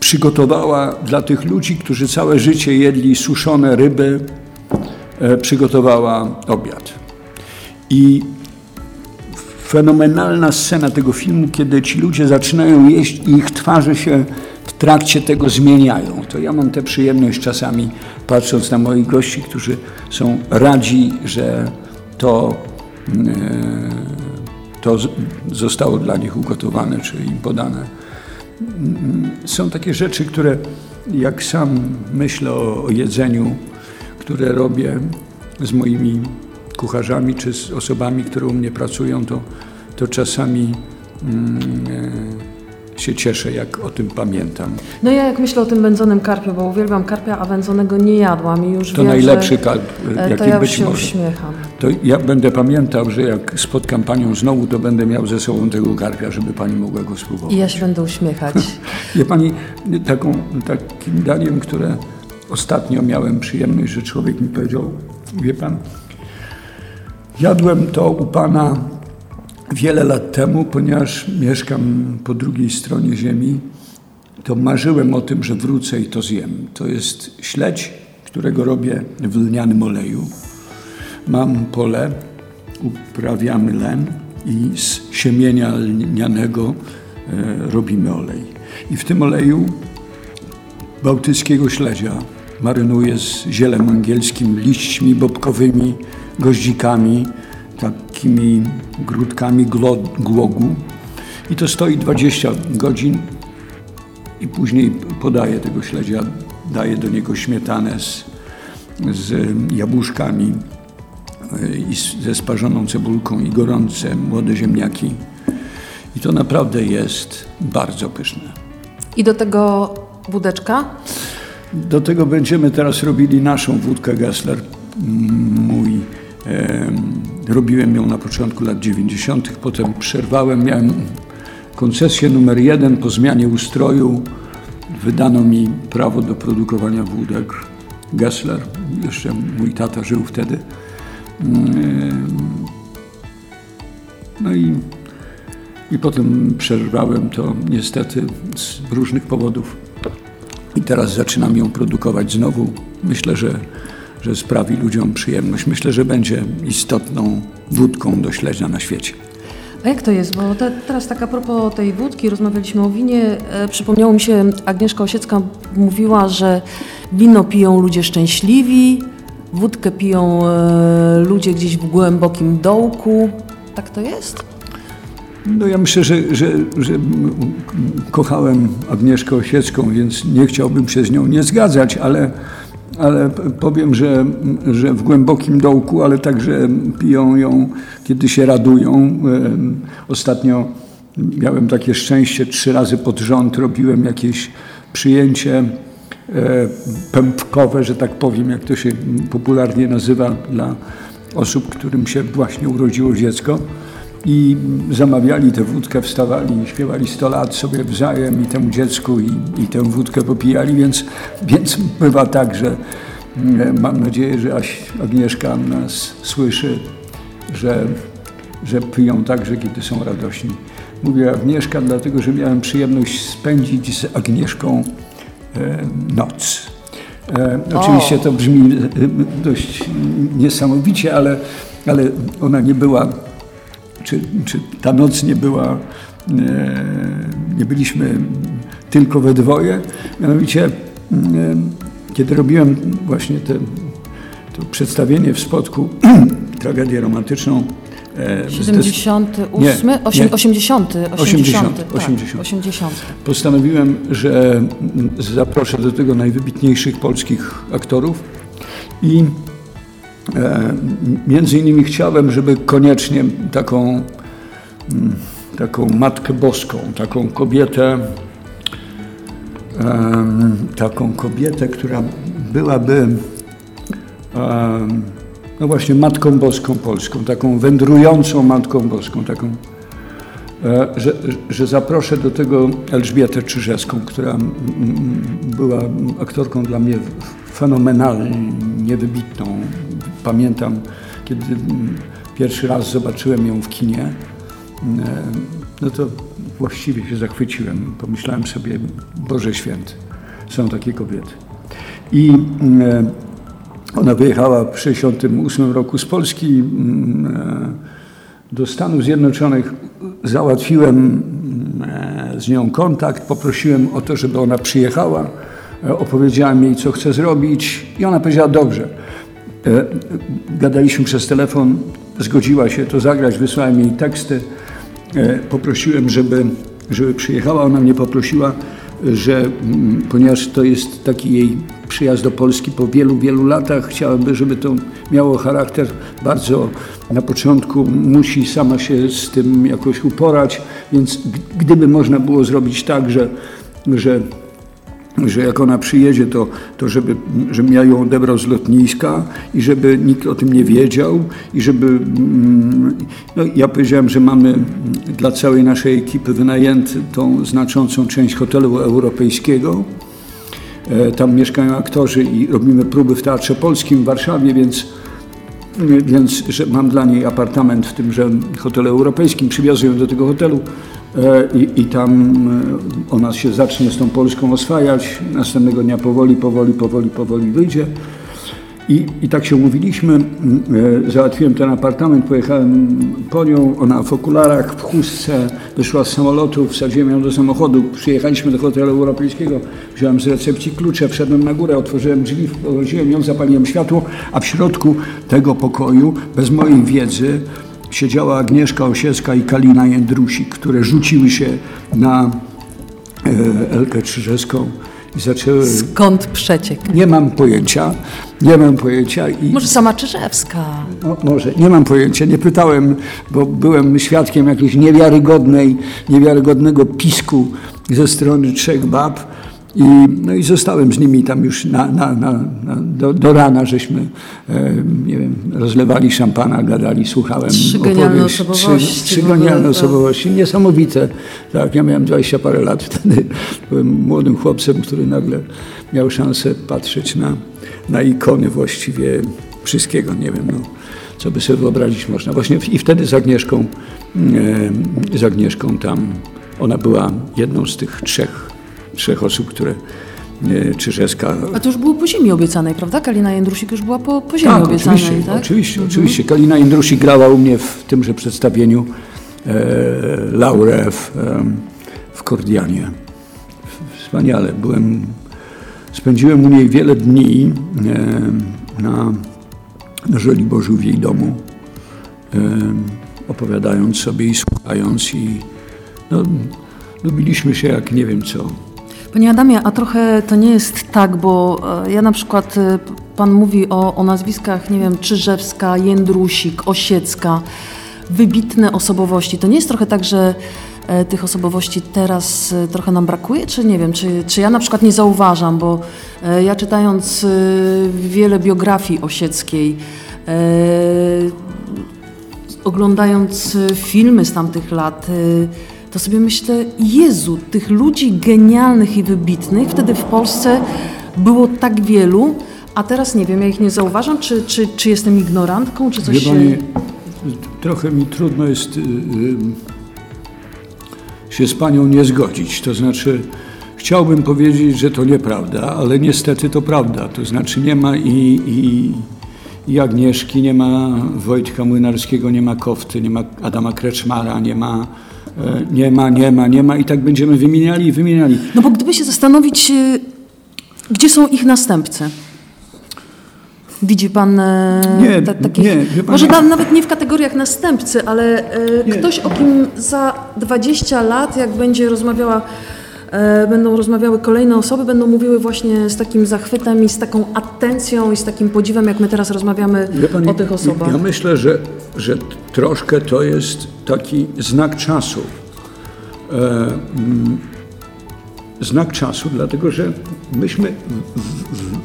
przygotowała dla tych ludzi, którzy całe życie jedli suszone ryby, e, przygotowała obiad. I fenomenalna scena tego filmu, kiedy ci ludzie zaczynają jeść i ich twarze się w trakcie tego zmieniają. To ja mam tę przyjemność czasami, patrząc na moich gości, którzy są radzi, że to, e, to zostało dla nich ugotowane czy im podane. Są takie rzeczy, które jak sam myślę o, o jedzeniu, które robię z moimi kucharzami czy z osobami, które u mnie pracują, to, to czasami mm, e, się cieszę, jak o tym pamiętam. No ja jak myślę o tym wędzonym karpiu, bo uwielbiam karpia, a wędzonego nie jadłam i już To wiem, najlepszy że, karp, e, jaki to ja być się może. uśmiecham. To ja będę pamiętał, że jak spotkam Panią znowu, to będę miał ze sobą tego karpia, żeby Pani mogła go spróbować. I ja się będę uśmiechać. Wie Pani, taką, takim daniem, które ostatnio miałem przyjemność, że człowiek mi powiedział, wie Pan, jadłem to u Pana wiele lat temu, ponieważ mieszkam po drugiej stronie ziemi, to marzyłem o tym, że wrócę i to zjem. To jest śledź, którego robię w lnianym oleju. Mam pole, uprawiamy len i z siemienia lnianego e, robimy olej. I w tym oleju bałtyckiego śledzia marynuję z zielem angielskim, liśćmi bobkowymi, goździkami, takimi grudkami głogu. I to stoi 20 godzin i później podaję tego śledzia, daję do niego śmietanę z, z jabłuszkami e, i z- ze sparzoną cebulką i gorące młode ziemniaki. I to naprawdę jest bardzo pyszne. I do tego wódeczka? Do tego będziemy teraz robili naszą wódkę Gessler. Mój, robiłem ją na początku lat 90., potem przerwałem. Miałem koncesję numer jeden po zmianie ustroju. Wydano mi prawo do produkowania wódek Gessler. Jeszcze mój tata żył wtedy. Mm, No i, i potem przerwałem to niestety z różnych powodów. I teraz zaczynam ją produkować znowu. Myślę, że, że sprawi ludziom przyjemność. Myślę, że będzie istotną wódką do śledzia na świecie. A jak to jest? Bo te, teraz tak a propos tej wódki, rozmawialiśmy o winie. E, przypomniało mi się, Agnieszka Osiecka mówiła, że wino piją ludzie szczęśliwi, wódkę piją e, ludzie gdzieś w głębokim dołku. Tak to jest? No ja myślę, że, że, że kochałem Agnieszkę Osiecką, więc nie chciałbym się z nią nie zgadzać, ale, ale powiem, że, że w głębokim dołku, ale także piją ją, kiedy się radują. Em, Ostatnio miałem takie szczęście, trzy razy pod rząd robiłem jakieś przyjęcie e, pępkowe, że tak powiem, jak to się popularnie nazywa dla osób, którym się właśnie urodziło dziecko i zamawiali tę wódkę, wstawali i śpiewali 100 lat sobie wzajem i temu dziecku i, i tę wódkę popijali, więc, więc bywa tak, że mm, mam nadzieję, że Agnieszka nas słyszy, że, że piją także, kiedy są radośni. Mówię Agnieszka, dlatego że miałem przyjemność spędzić z Agnieszką e, noc. E, oczywiście to brzmi e, dość niesamowicie, ale, ale ona nie była czy, czy ta noc nie była, e, nie byliśmy tylko we dwoje. Mianowicie, e, kiedy robiłem właśnie te, to przedstawienie w Spodku, tragedię romantyczną. e, z des- 78? Nie, Osiem, nie. 80, 80, 80, tak, 80. 80. Postanowiłem, że zaproszę do tego najwybitniejszych polskich aktorów i e, między innymi chciałem, żeby koniecznie taką, mm, taką Matkę Boską, taką kobietę taką kobietę, która byłaby no właśnie Matką Boską Polską, taką wędrującą Matką Boską, taką, e, że, że zaproszę do tego Elżbietę Czyżewską, która była aktorką dla mnie fenomenalnie wybitną. Pamiętam, kiedy pierwszy raz zobaczyłem ją w kinie, e, no to właściwie się zachwyciłem. Pomyślałem sobie, Boże Święty, są takie kobiety. I e, ona wyjechała w 1968 roku z Polski e, do Stanów Zjednoczonych. Załatwiłem e, z nią kontakt, poprosiłem o to, żeby ona przyjechała. E, opowiedziałem jej, co chce zrobić i ona powiedziała dobrze. Gadaliśmy przez telefon, zgodziła się to zagrać, wysłałem jej teksty. Poprosiłem, żeby, żeby przyjechała. Ona mnie poprosiła, że mm, ponieważ to jest taki jej przyjazd do Polski po wielu, wielu latach, chciałabym, żeby to miało charakter bardzo na początku musi sama się z tym jakoś uporać, więc gdyby można było zrobić tak, że, że że jak ona przyjedzie, to, to żeby, żebym ja ją odebrał z lotniska i żeby nikt o tym nie wiedział i żeby... Mm, no, ja powiedziałem, że mamy dla całej naszej ekipy wynajęty tą znaczącą część hotelu europejskiego. E, tam mieszkają aktorzy i robimy próby w Teatrze Polskim w Warszawie, więc, więc że mam dla niej apartament w tymże hotelu europejskim. Przywiozę ją do tego hotelu E, i, i tam e, ona się zacznie z tą Polską oswajać. Następnego dnia powoli, powoli, powoli, powoli wyjdzie. I, I tak się umówiliśmy, e, załatwiłem ten apartament, pojechałem po nią, ona w okularach, w chustce, wyszła z samolotu, wsadziłem ją do samochodu, przyjechaliśmy do hotelu europejskiego, wziąłem z recepcji klucze, wszedłem na górę, otworzyłem drzwi, włożyłem ją, zapaliłem światło, a w środku tego pokoju, bez mojej wiedzy, siedziała Agnieszka Osiecka i Kalina Jędrusik, które rzuciły się na e, Elkę Krzyżewską i zaczęły... Skąd przeciek? Nie mam pojęcia, nie mam pojęcia. I... Może sama Czyżewska? No, może, nie mam pojęcia, nie pytałem, bo byłem świadkiem jakiejś niewiarygodnej, niewiarygodnego pisku ze strony trzech bab i, no i zostałem z nimi tam już na, na, na, do, do, rana, żeśmy e, nie wiem, rozlewali szampana, gadali, słuchałem Trzy genialne osobowości. Trzy, trzy genialne osobowości, niesamowite. Tak, ja miałem 20 parę lat wtedy, byłem młodym chłopcem, który nagle miał szansę patrzeć na, na ikony właściwie wszystkiego, nie wiem, no, co by sobie wyobrazić można. Właśnie i wtedy z Agnieszką, e, z Agnieszką tam, ona była jedną z tych trzech trzech osób, które e, Czyżewska. A to już było po ziemi obiecanej, prawda? Kalina Jędrusik już była po, po ziemi tak, obiecanej, oczywiście, tak? Oczywiście, mhm. oczywiście. Kalina Jędrusik grała u mnie w tymże przedstawieniu e, Laurę w, e, w Kordianie. Wspaniale. Byłem, spędziłem u niej wiele dni e, na, na Żoliborzu w jej domu, e, opowiadając sobie i słuchając i no, lubiliśmy się jak nie wiem co. Panie Adamie, a trochę to nie jest tak, bo e, ja na przykład, e, pan mówi o, o nazwiskach, nie wiem, Czyżewska, Jędrusik, Osiecka, wybitne osobowości. To nie jest trochę tak, że e, tych osobowości teraz trochę nam brakuje, czy nie wiem, czy, czy ja na przykład nie zauważam, bo ja czytając wiele biografii Osieckiej, oglądając filmy z tamtych lat, to sobie myślę, Jezu, tych ludzi genialnych i wybitnych wtedy w Polsce było tak wielu, a teraz nie wiem, ja ich nie zauważam, czy, czy, czy jestem ignorantką, czy coś się... Pani, trochę mi trudno jest y, y, się z Panią nie zgodzić, to znaczy chciałbym powiedzieć, że to nieprawda, ale niestety to prawda, to znaczy nie ma i, i, i Agnieszki, nie ma Wojtka Młynarskiego, nie ma Kofty, nie ma Adama Kreczmara, nie ma nie ma, nie ma, nie ma i tak będziemy wymieniali i wymieniali. No bo gdyby się zastanowić, e, gdzie są ich następcy? Widzi pan e, nie, ta, takich, nie, może nawet nie w kategoriach następcy, ale ktoś, o kim za 20 lat, jak będzie rozmawiała E, będą rozmawiały kolejne osoby, będą mówiły właśnie z takim zachwytem i z taką atencją i z takim podziwem, jak my teraz rozmawiamy pani, o tych osobach. Ja myślę, że, że troszkę to jest taki znak czasu. E, mm, znak czasu, dlatego że myśmy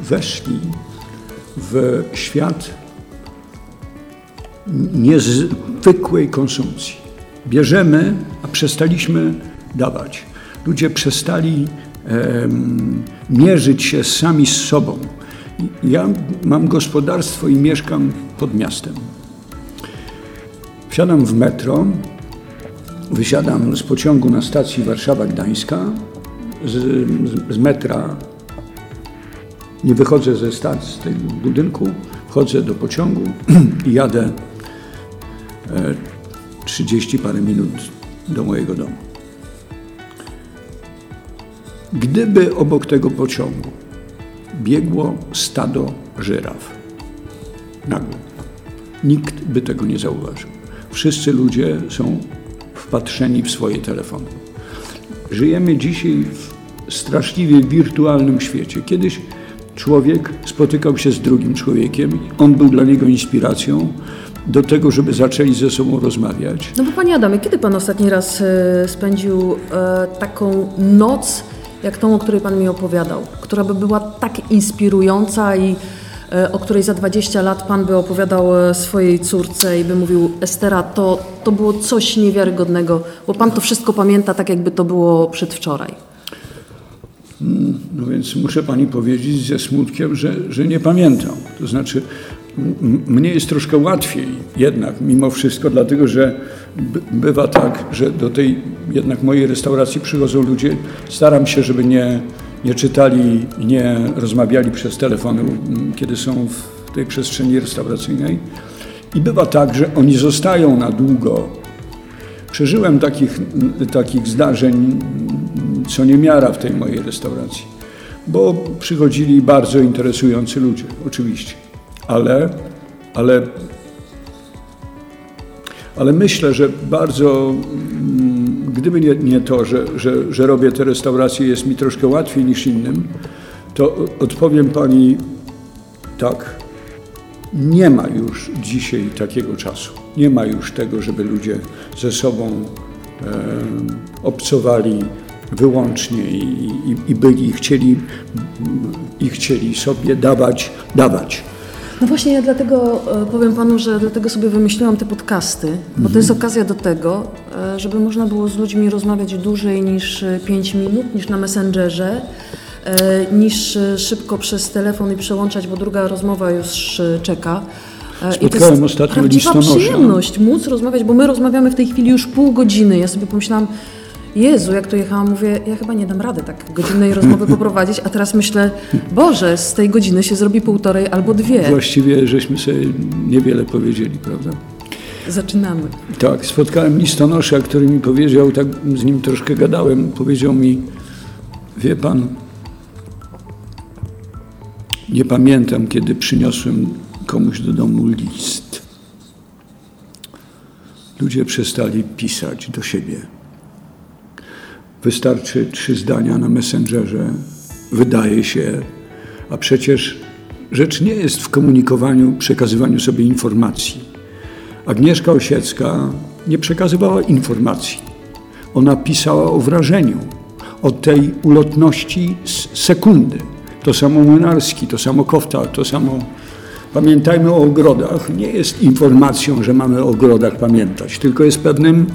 weszli w świat niezwykłej konsumpcji. Bierzemy, a przestaliśmy dawać. Ludzie przestali mierzyć się sami z sobą. Ja mam gospodarstwo i mieszkam pod miastem. Wsiadam w metro, wysiadam z pociągu na stacji Warszawa-Gdańska, z, z, z metra nie wychodzę ze stacji, z tego budynku, wchodzę do pociągu i jadę e, 30 parę minut do mojego domu. Gdyby obok tego pociągu biegło stado żyraf, nagle, nikt by tego nie zauważył. Wszyscy ludzie są wpatrzeni w swoje telefony. Żyjemy dzisiaj w straszliwie wirtualnym świecie. Kiedyś człowiek spotykał się z drugim człowiekiem, on był dla niego inspiracją do tego, żeby zaczęli ze sobą rozmawiać. No bo Panie Adamie, kiedy Pan ostatni raz e, spędził e, taką noc, jak tą, o której Pan mi opowiadał, która by była tak inspirująca i e, o której za 20 lat Pan by opowiadał swojej córce i by mówił Estera, to, to było coś niewiarygodnego, bo Pan to wszystko pamięta tak, jakby to było przedwczoraj. No więc muszę pani powiedzieć ze smutkiem, że, że nie pamiętam. To znaczy, mnie jest troszkę łatwiej jednak mimo wszystko, dlatego że bywa tak, że do tej jednak mojej restauracji przychodzą ludzie. Staram się, żeby nie, nie czytali, nie rozmawiali przez telefony, kiedy są w tej przestrzeni restauracyjnej. I bywa tak, że oni zostają na długo. Przeżyłem takich, takich zdarzeń co niemiara w tej mojej restauracji, bo przychodzili bardzo interesujący ludzie, oczywiście, ale, ale, ale myślę, że bardzo, mm, gdyby nie, nie to, że, że, że robię te restauracje, jest mi troszkę łatwiej niż innym, to odpowiem Pani tak, nie ma już dzisiaj takiego czasu. Nie ma już tego, żeby ludzie ze sobą e, obcowali wyłącznie i, i, i byli, chcieli, i chcieli sobie dawać, dawać. No właśnie, ja dlatego e, powiem Panu, że dlatego sobie wymyśliłam te podcasty, bo mhm. to jest okazja do tego, e, żeby można było z ludźmi rozmawiać dłużej niż 5 minut, niż na Messengerze, e, niż szybko przez telefon i przełączać, bo druga rozmowa już czeka. Spotkałem I to jest ostatnio listonosza. przyjemność móc rozmawiać, bo my rozmawiamy w tej chwili już pół godziny. Ja sobie pomyślałam, Jezu, jak tu jechałam, mówię, ja chyba nie dam rady tak godzinnej rozmowy poprowadzić, a teraz myślę, Boże, z tej godziny się zrobi półtorej albo dwie. Właściwie żeśmy sobie niewiele powiedzieli, prawda? Zaczynamy. Tak, spotkałem listonosza, który mi powiedział, tak z nim troszkę gadałem, powiedział mi, wie pan, nie pamiętam, kiedy przyniosłem komuś do domu list. Ludzie przestali pisać do siebie. Wystarczy trzy zdania na Messengerze, wydaje się, a przecież rzecz nie jest w komunikowaniu, przekazywaniu sobie informacji. Agnieszka Osiecka nie przekazywała informacji. Ona pisała o wrażeniu, o tej ulotności sekundy. To samo Młynarski, to samo Kofta, to samo... Pamiętajmy o ogrodach. Nie jest informacją, że mamy o ogrodach pamiętać, tylko jest pewnym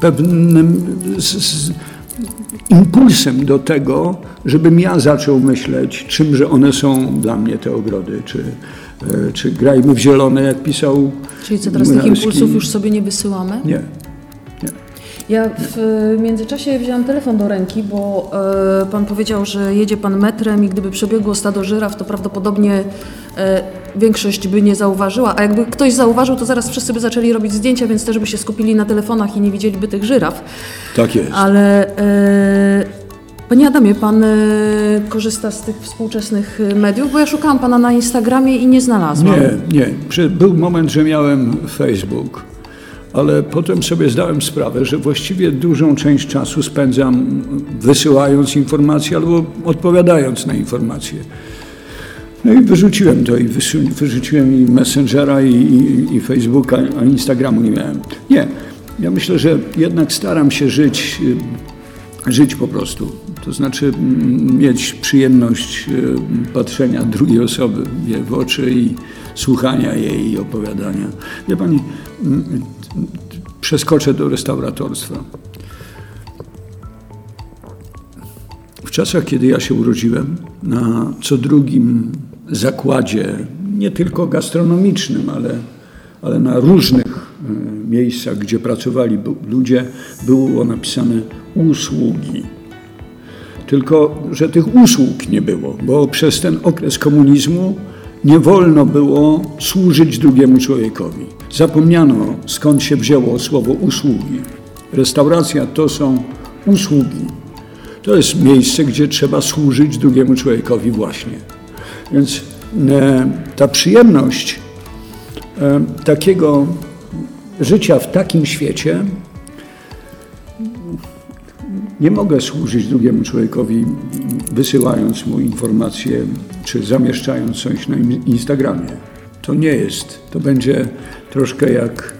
pewnym z, z impulsem do tego, żebym ja zaczął myśleć, czymże one są dla mnie te ogrody, czy, e, czy grajmy w zielone, jak pisał Czyli co, teraz tych impulsów już sobie nie wysyłamy? Nie. Ja w międzyczasie wzięłam telefon do ręki, bo e, pan powiedział, że jedzie pan metrem i gdyby przebiegło stado żyraf, to prawdopodobnie e, większość by nie zauważyła, a jakby ktoś zauważył, to zaraz wszyscy by zaczęli robić zdjęcia, więc też by się skupili na telefonach i nie widzieliby tych żyraf. Tak jest. Ale e, Panie Adamie, Pan korzysta z tych współczesnych mediów? Bo ja szukałam Pana na Instagramie i nie znalazłam. Nie, nie. Był moment, że miałem Facebook ale potem sobie zdałem sprawę, że właściwie dużą część czasu spędzam wysyłając informacje albo odpowiadając na informacje. No i wyrzuciłem to i wyrzuciłem i Messengera i, i, i Facebooka, a Instagramu nie miałem. Nie, ja myślę, że jednak staram się żyć żyć po prostu. To znaczy mm, mieć przyjemność e, patrzenia drugiej osoby w oczy i słuchania jej opowiadania. Wie pani, mm, przeskoczę do restauratorstwa. W czasach, kiedy ja się urodziłem, na co drugim zakładzie, nie tylko gastronomicznym, ale, ale na różnych e, miejscach, gdzie pracowali ludzie, było napisane usługi. Tylko, że tych usług nie było, bo przez ten okres komunizmu nie wolno było służyć drugiemu człowiekowi. Zapomniano skąd się wzięło słowo usługi. Restauracja to są usługi. To jest miejsce, gdzie trzeba służyć drugiemu człowiekowi właśnie. Więc e, ta przyjemność e, takiego życia w takim świecie nie mogę służyć drugiemu człowiekowi, wysyłając mu informacje czy zamieszczając coś na Instagramie. To nie jest. To będzie troszkę jak.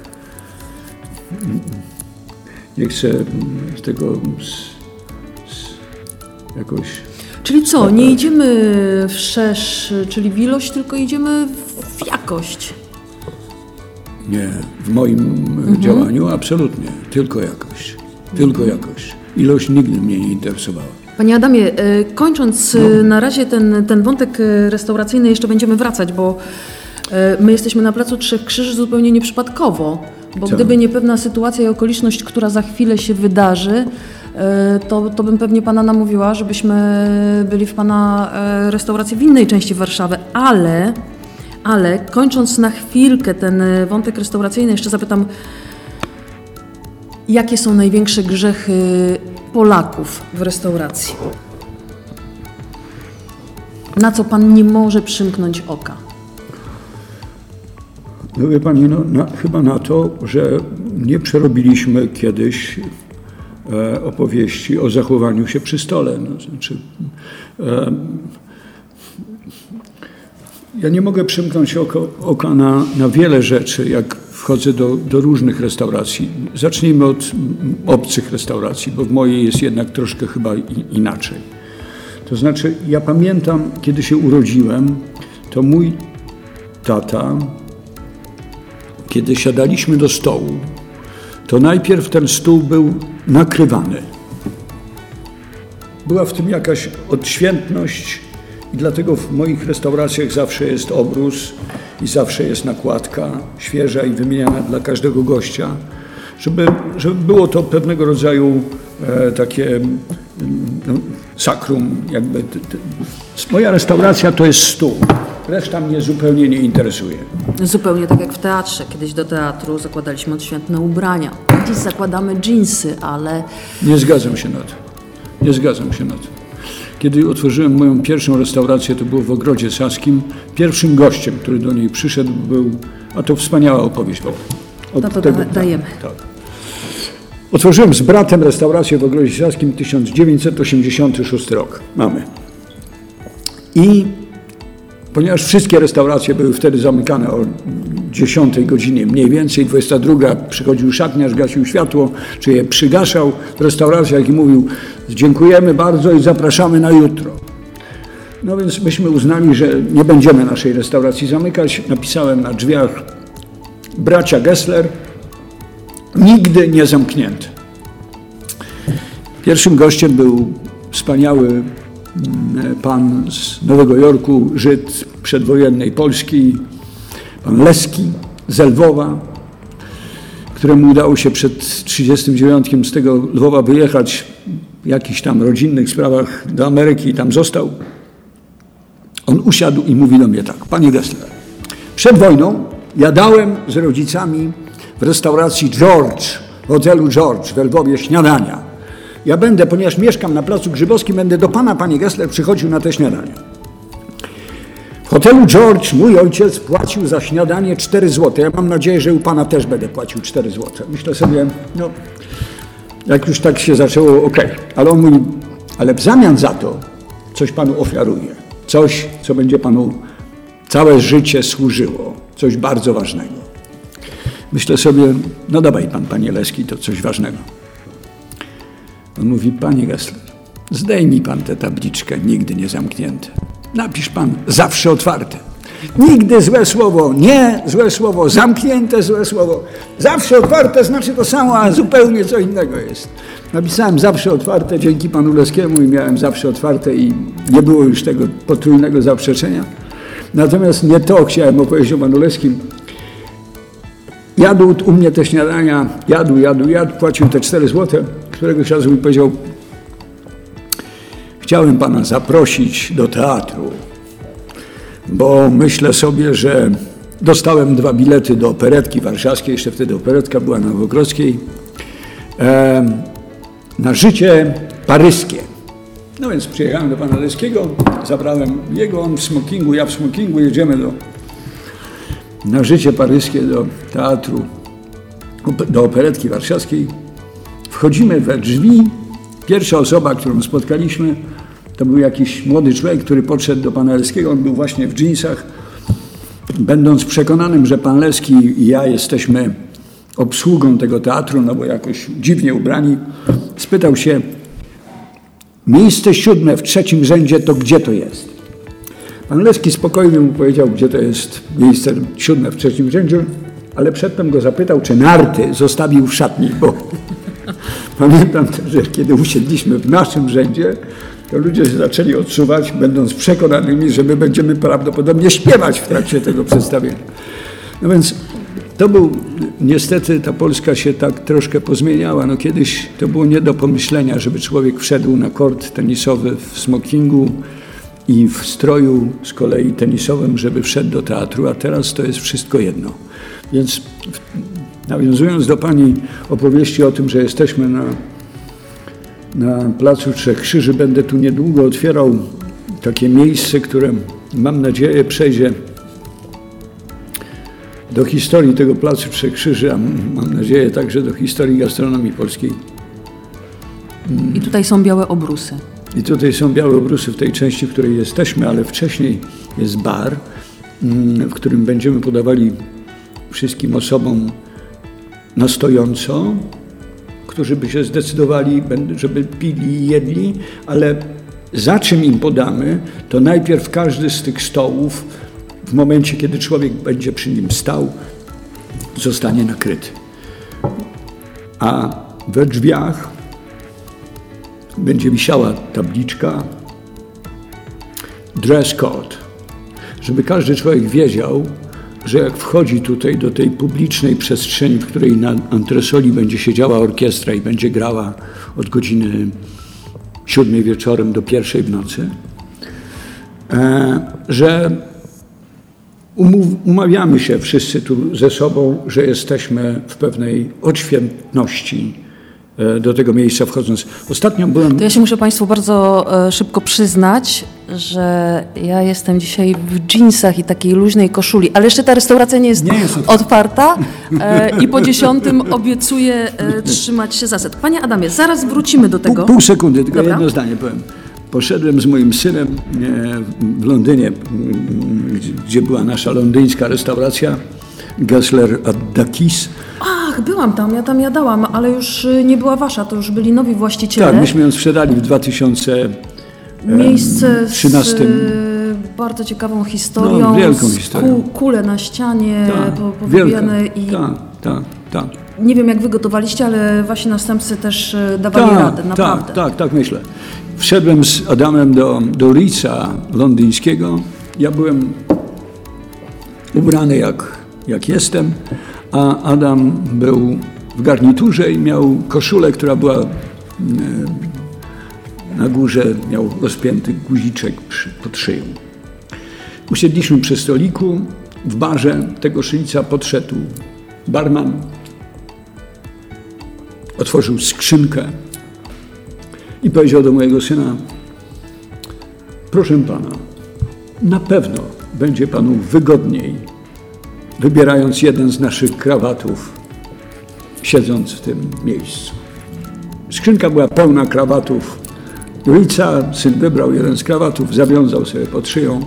Nie chcę tego z, z jakoś. Czyli co, nie idziemy w szerz, czyli w ilość, tylko idziemy w jakość. Nie, w moim mhm. działaniu absolutnie, tylko jakość. Tylko jakość. Ilość nigdy mnie nie interesowała. Panie Adamie, e, kończąc no. E, na razie ten, ten wątek e, restauracyjny, jeszcze będziemy wracać, bo my jesteśmy na Placu Trzech Krzyży zupełnie nieprzypadkowo, bo Co? gdyby nie pewna sytuacja i okoliczność, która za chwilę się wydarzy, to, to bym pewnie Pana namówiła, żebyśmy byli w Pana restauracji w innej części Warszawy, ale, ale kończąc na chwilkę ten wątek restauracyjny, jeszcze zapytam, Jakie są największe grzechy Polaków w restauracji? Na co Pan nie może przymknąć oka? No wie Pani, no, na, chyba na to, że nie przerobiliśmy kiedyś e, opowieści o zachowaniu się przy stole. No, znaczy, e, ja nie mogę przymknąć oko, oka na, na wiele rzeczy, jak wchodzę do, do różnych restauracji. Zacznijmy od obcych restauracji, bo w mojej jest jednak troszkę chyba inaczej. To znaczy, ja pamiętam, kiedy się urodziłem, to mój tata, kiedy siadaliśmy do stołu, to najpierw ten stół był nakrywany. Była w tym jakaś odświętność i dlatego w moich restauracjach zawsze jest obrus i zawsze jest nakładka świeża i wymieniana dla każdego gościa, żeby, żeby było to pewnego rodzaju e, takie mm, no, sakrum. Jakby. Moja restauracja to jest stół. Reszta mnie zupełnie nie interesuje. Zupełnie tak jak w teatrze. Kiedyś do teatru zakładaliśmy odświętne ubrania. Dziś zakładamy dżinsy, ale... Nie zgadzam się na to. Nie zgadzam się na to. Kiedy otworzyłem moją pierwszą restaurację, to było w Ogrodzie Saskim, pierwszym gościem, który do niej przyszedł był, a to wspaniała opowieść. Od no to tego, dajemy. Tak, tak. Otworzyłem z bratem restaurację w Ogrodzie Saskim 1986 rok. Mamy. I ponieważ wszystkie restauracje były wtedy zamykane o 10 godzinie mniej więcej, 22 przychodził szatniarz, gasił światło, czy je przygaszał w restauracjach i mówił dziękujemy bardzo i zapraszamy na jutro. No więc myśmy uznali, że nie będziemy naszej restauracji zamykać. Napisałem na drzwiach bracia Gessler, nigdy nie zamknięty. Pierwszym gościem był wspaniały mm, pan z Nowego Jorku, Żyd przedwojennej Polski, pan Leski z Lwowa, któremu udało się przed 1939 z tego Lwowa wyjechać jakichś tam rodzinnych sprawach do Ameryki i tam został. On usiadł i mówi do mnie tak, panie Gessler, przed wojną jadałem z rodzicami w restauracji George, w hotelu George w Lwowie śniadania. Ja będę, ponieważ mieszkam na Placu Grzybowskim, będę do pana, panie Gessler, przychodził na te śniadania. W hotelu George mój ojciec płacił za śniadanie 4 zł. Ja mam nadzieję, że u pana też będę płacił 4 zł. Myślę sobie, no, jak już tak się zaczęło, ok. Ale on mówi, ale w zamian za to coś panu ofiaruje. Coś, co będzie panu całe życie służyło. Coś bardzo ważnego. Myślę sobie, no dawaj pan, panie Leski, to coś ważnego. On mówi, panie Gessler, zdejmij pan tę tabliczkę, nigdy nie zamknięte. Napisz pan, zawsze otwarte. Nigdy złe słowo, nie złe słowo, zamknięte złe słowo. Zawsze otwarte znaczy to samo, a zupełnie co innego jest. Napisałem zawsze otwarte dzięki panu Leskiemu i miałem zawsze otwarte i nie było już tego potrójnego zaprzeczenia. Natomiast nie to chciałem opowiedzieć o panu Leskim. Jadł u mnie te śniadania, jadł, jadł, jadł, płacił te 4 złote. Któregoś razu mi powiedział, chciałem pana zaprosić do teatru bo myślę sobie, że dostałem dwa bilety do operetki warszawskiej, jeszcze wtedy operetka była na Nowogrodzkiej, e, na życie paryskie. No więc przyjechałem do pana Leskiego, zabrałem jego, on w smokingu, ja w smokingu, jedziemy do, na życie paryskie do teatru, do operetki warszawskiej. Wchodzimy we drzwi, pierwsza osoba, którą spotkaliśmy, to był jakiś młody człowiek, który podszedł do pana Leskiego, on był właśnie w dżinsach. Będąc przekonanym, że pan Leski i ja jesteśmy obsługą tego teatru, no bo jakoś dziwnie ubrani, spytał się, miejsce siódme w trzecim rzędzie, to gdzie to jest? Pan Leski spokojnie mu powiedział, gdzie to jest miejsce siódme w trzecim rzędzie, ale przedtem go zapytał, czy narty zostawił w szatni, bo pamiętam też, że kiedy usiedliśmy w naszym rzędzie, to ludzie się zaczęli odczuwać, będąc przekonanymi, że my będziemy prawdopodobnie śpiewać w trakcie tego przedstawienia. No więc to był, niestety ta Polska się tak troszkę pozmieniała. No kiedyś to było nie do pomyślenia, żeby człowiek wszedł na kort tenisowy w smokingu i w stroju z kolei tenisowym, żeby wszedł do teatru, a teraz to jest wszystko jedno. Więc nawiązując do Pani opowieści o tym, że jesteśmy na na Placu Trzech Krzyży. Będę tu niedługo otwierał takie miejsce, które mam nadzieję przejdzie do historii tego Placu Trzech Krzyży, a mam nadzieję także do historii gastronomii polskiej. I tutaj są białe obrusy. I tutaj są białe obrusy w tej części, w której jesteśmy, ale wcześniej jest bar, w którym będziemy podawali wszystkim osobom na stojąco którzy by się zdecydowali, żeby pili i jedli, ale za czym im podamy, to najpierw każdy z tych stołów, w momencie kiedy człowiek będzie przy nim stał, zostanie nakryty. A we drzwiach będzie wisiała tabliczka dress code, żeby każdy człowiek wiedział, że jak wchodzi tutaj do tej publicznej przestrzeni, w której na antresoli będzie siedziała orkiestra i będzie grała od godziny siódmej wieczorem do pierwszej w nocy, e, że umawiamy się wszyscy tu ze sobą, że jesteśmy w pewnej odświętności E, do tego miejsca wchodząc. Ostatnio byłem... To ja się muszę Państwu bardzo e, szybko przyznać, że ja jestem dzisiaj w jeansach i takiej luźnej koszuli, ale jeszcze ta restauracja nie jest, nie jest otwarta e, i po dziesiątym obiecuję trzymać się zasad. Panie Adamie, zaraz wrócimy do tego. Pół, pół sekundy, tylko Dobra. jedno zdanie powiem. Poszedłem z moim synem w Londynie, gdzie była nasza londyńska restauracja, Gessler Dakis. Ach, byłam tam, ja tam jadałam, ale już y, nie była wasza, to już byli nowi właściciele. Tak, myśmy ją sprzedali w 2013. Miejsce z y, bardzo ciekawą historią. No, wielką historią. kule na ścianie tak, powybijane i... Tak, tak, tak. Nie wiem, jak wy gotowaliście, ale wasi następcy też y, dawali tak, radę, naprawdę. Tak, tak, tak myślę. Wszedłem z Adamem do, do Ritza londyńskiego. Ja byłem ubrany jak jak jestem, a Adam był w garniturze i miał koszulę, która była e, na górze, miał rozpięty guziczek pod szyją. Usiedliśmy przy stoliku, w barze tego szylica podszedł barman, otworzył skrzynkę i powiedział do mojego syna, proszę pana, na pewno będzie panu wygodniej wybierając jeden z naszych krawatów, siedząc w tym miejscu. Skrzynka była pełna krawatów. Ulica, syn wybrał jeden z krawatów, zawiązał sobie pod szyją.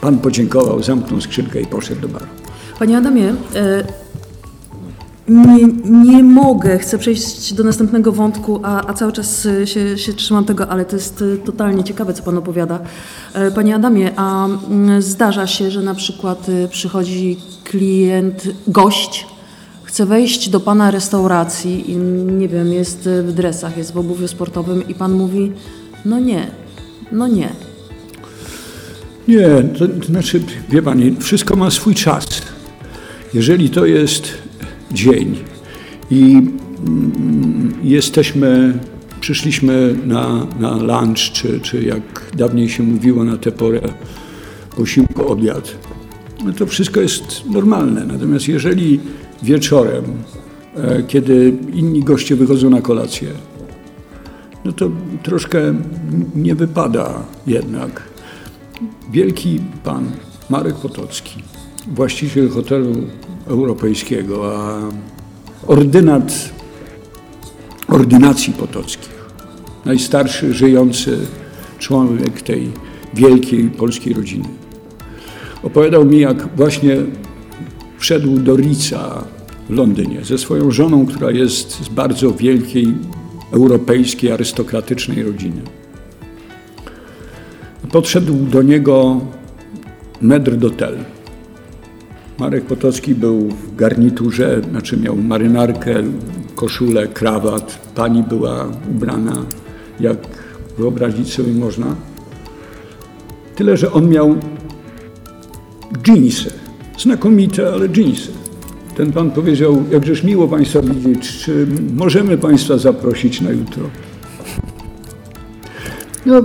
Pan podziękował, zamknął skrzynkę i poszedł do baru. Panie Adamie, e, nie, nie mogę, chcę przejść do następnego wątku, a, a cały czas y, się, się trzymam tego, ale to jest y, totalnie ciekawe, co Pan opowiada. E, Panie Adamie, a zdarza się, że na przykład przychodzi klient, gość, chce wejść do Pana restauracji i nie wiem, jest w dresach, jest w obuwiu sportowym i Pan mówi, no nie, no nie. Nie, to, to znaczy, wie Pani, wszystko ma swój czas. Jeżeli to jest dzień i mm, jesteśmy, przyszliśmy na, na lunch, czy, czy jak dawniej się mówiło na tę porę, posiłku, obiad, no to wszystko jest normalne. Natomiast jeżeli wieczorem, e, kiedy inni goście wychodzą na kolację, no to troszkę nie wypada jednak. Wielki pan Marek Potocki, właściciel hotelu europejskiego, a ordynat ordynacji potockich, najstarszy żyjący człowiek tej wielkiej polskiej rodziny. Opowiadał mi, jak właśnie wszedł do Rica w Londynie ze swoją żoną, która jest z bardzo wielkiej europejskiej, arystokratycznej rodziny. Podszedł do niego metr d'hotel. Marek Potocki był w garniturze, znaczy miał marynarkę, koszulę, krawat. Pani była ubrana, jak wyobrazić sobie można. Tyle, że on miał dżinsy. Znakomite, ale dżinsy. Ten pan powiedział, jakżeż miło Państwa widzieć, czy możemy Państwa zaprosić na jutro? No,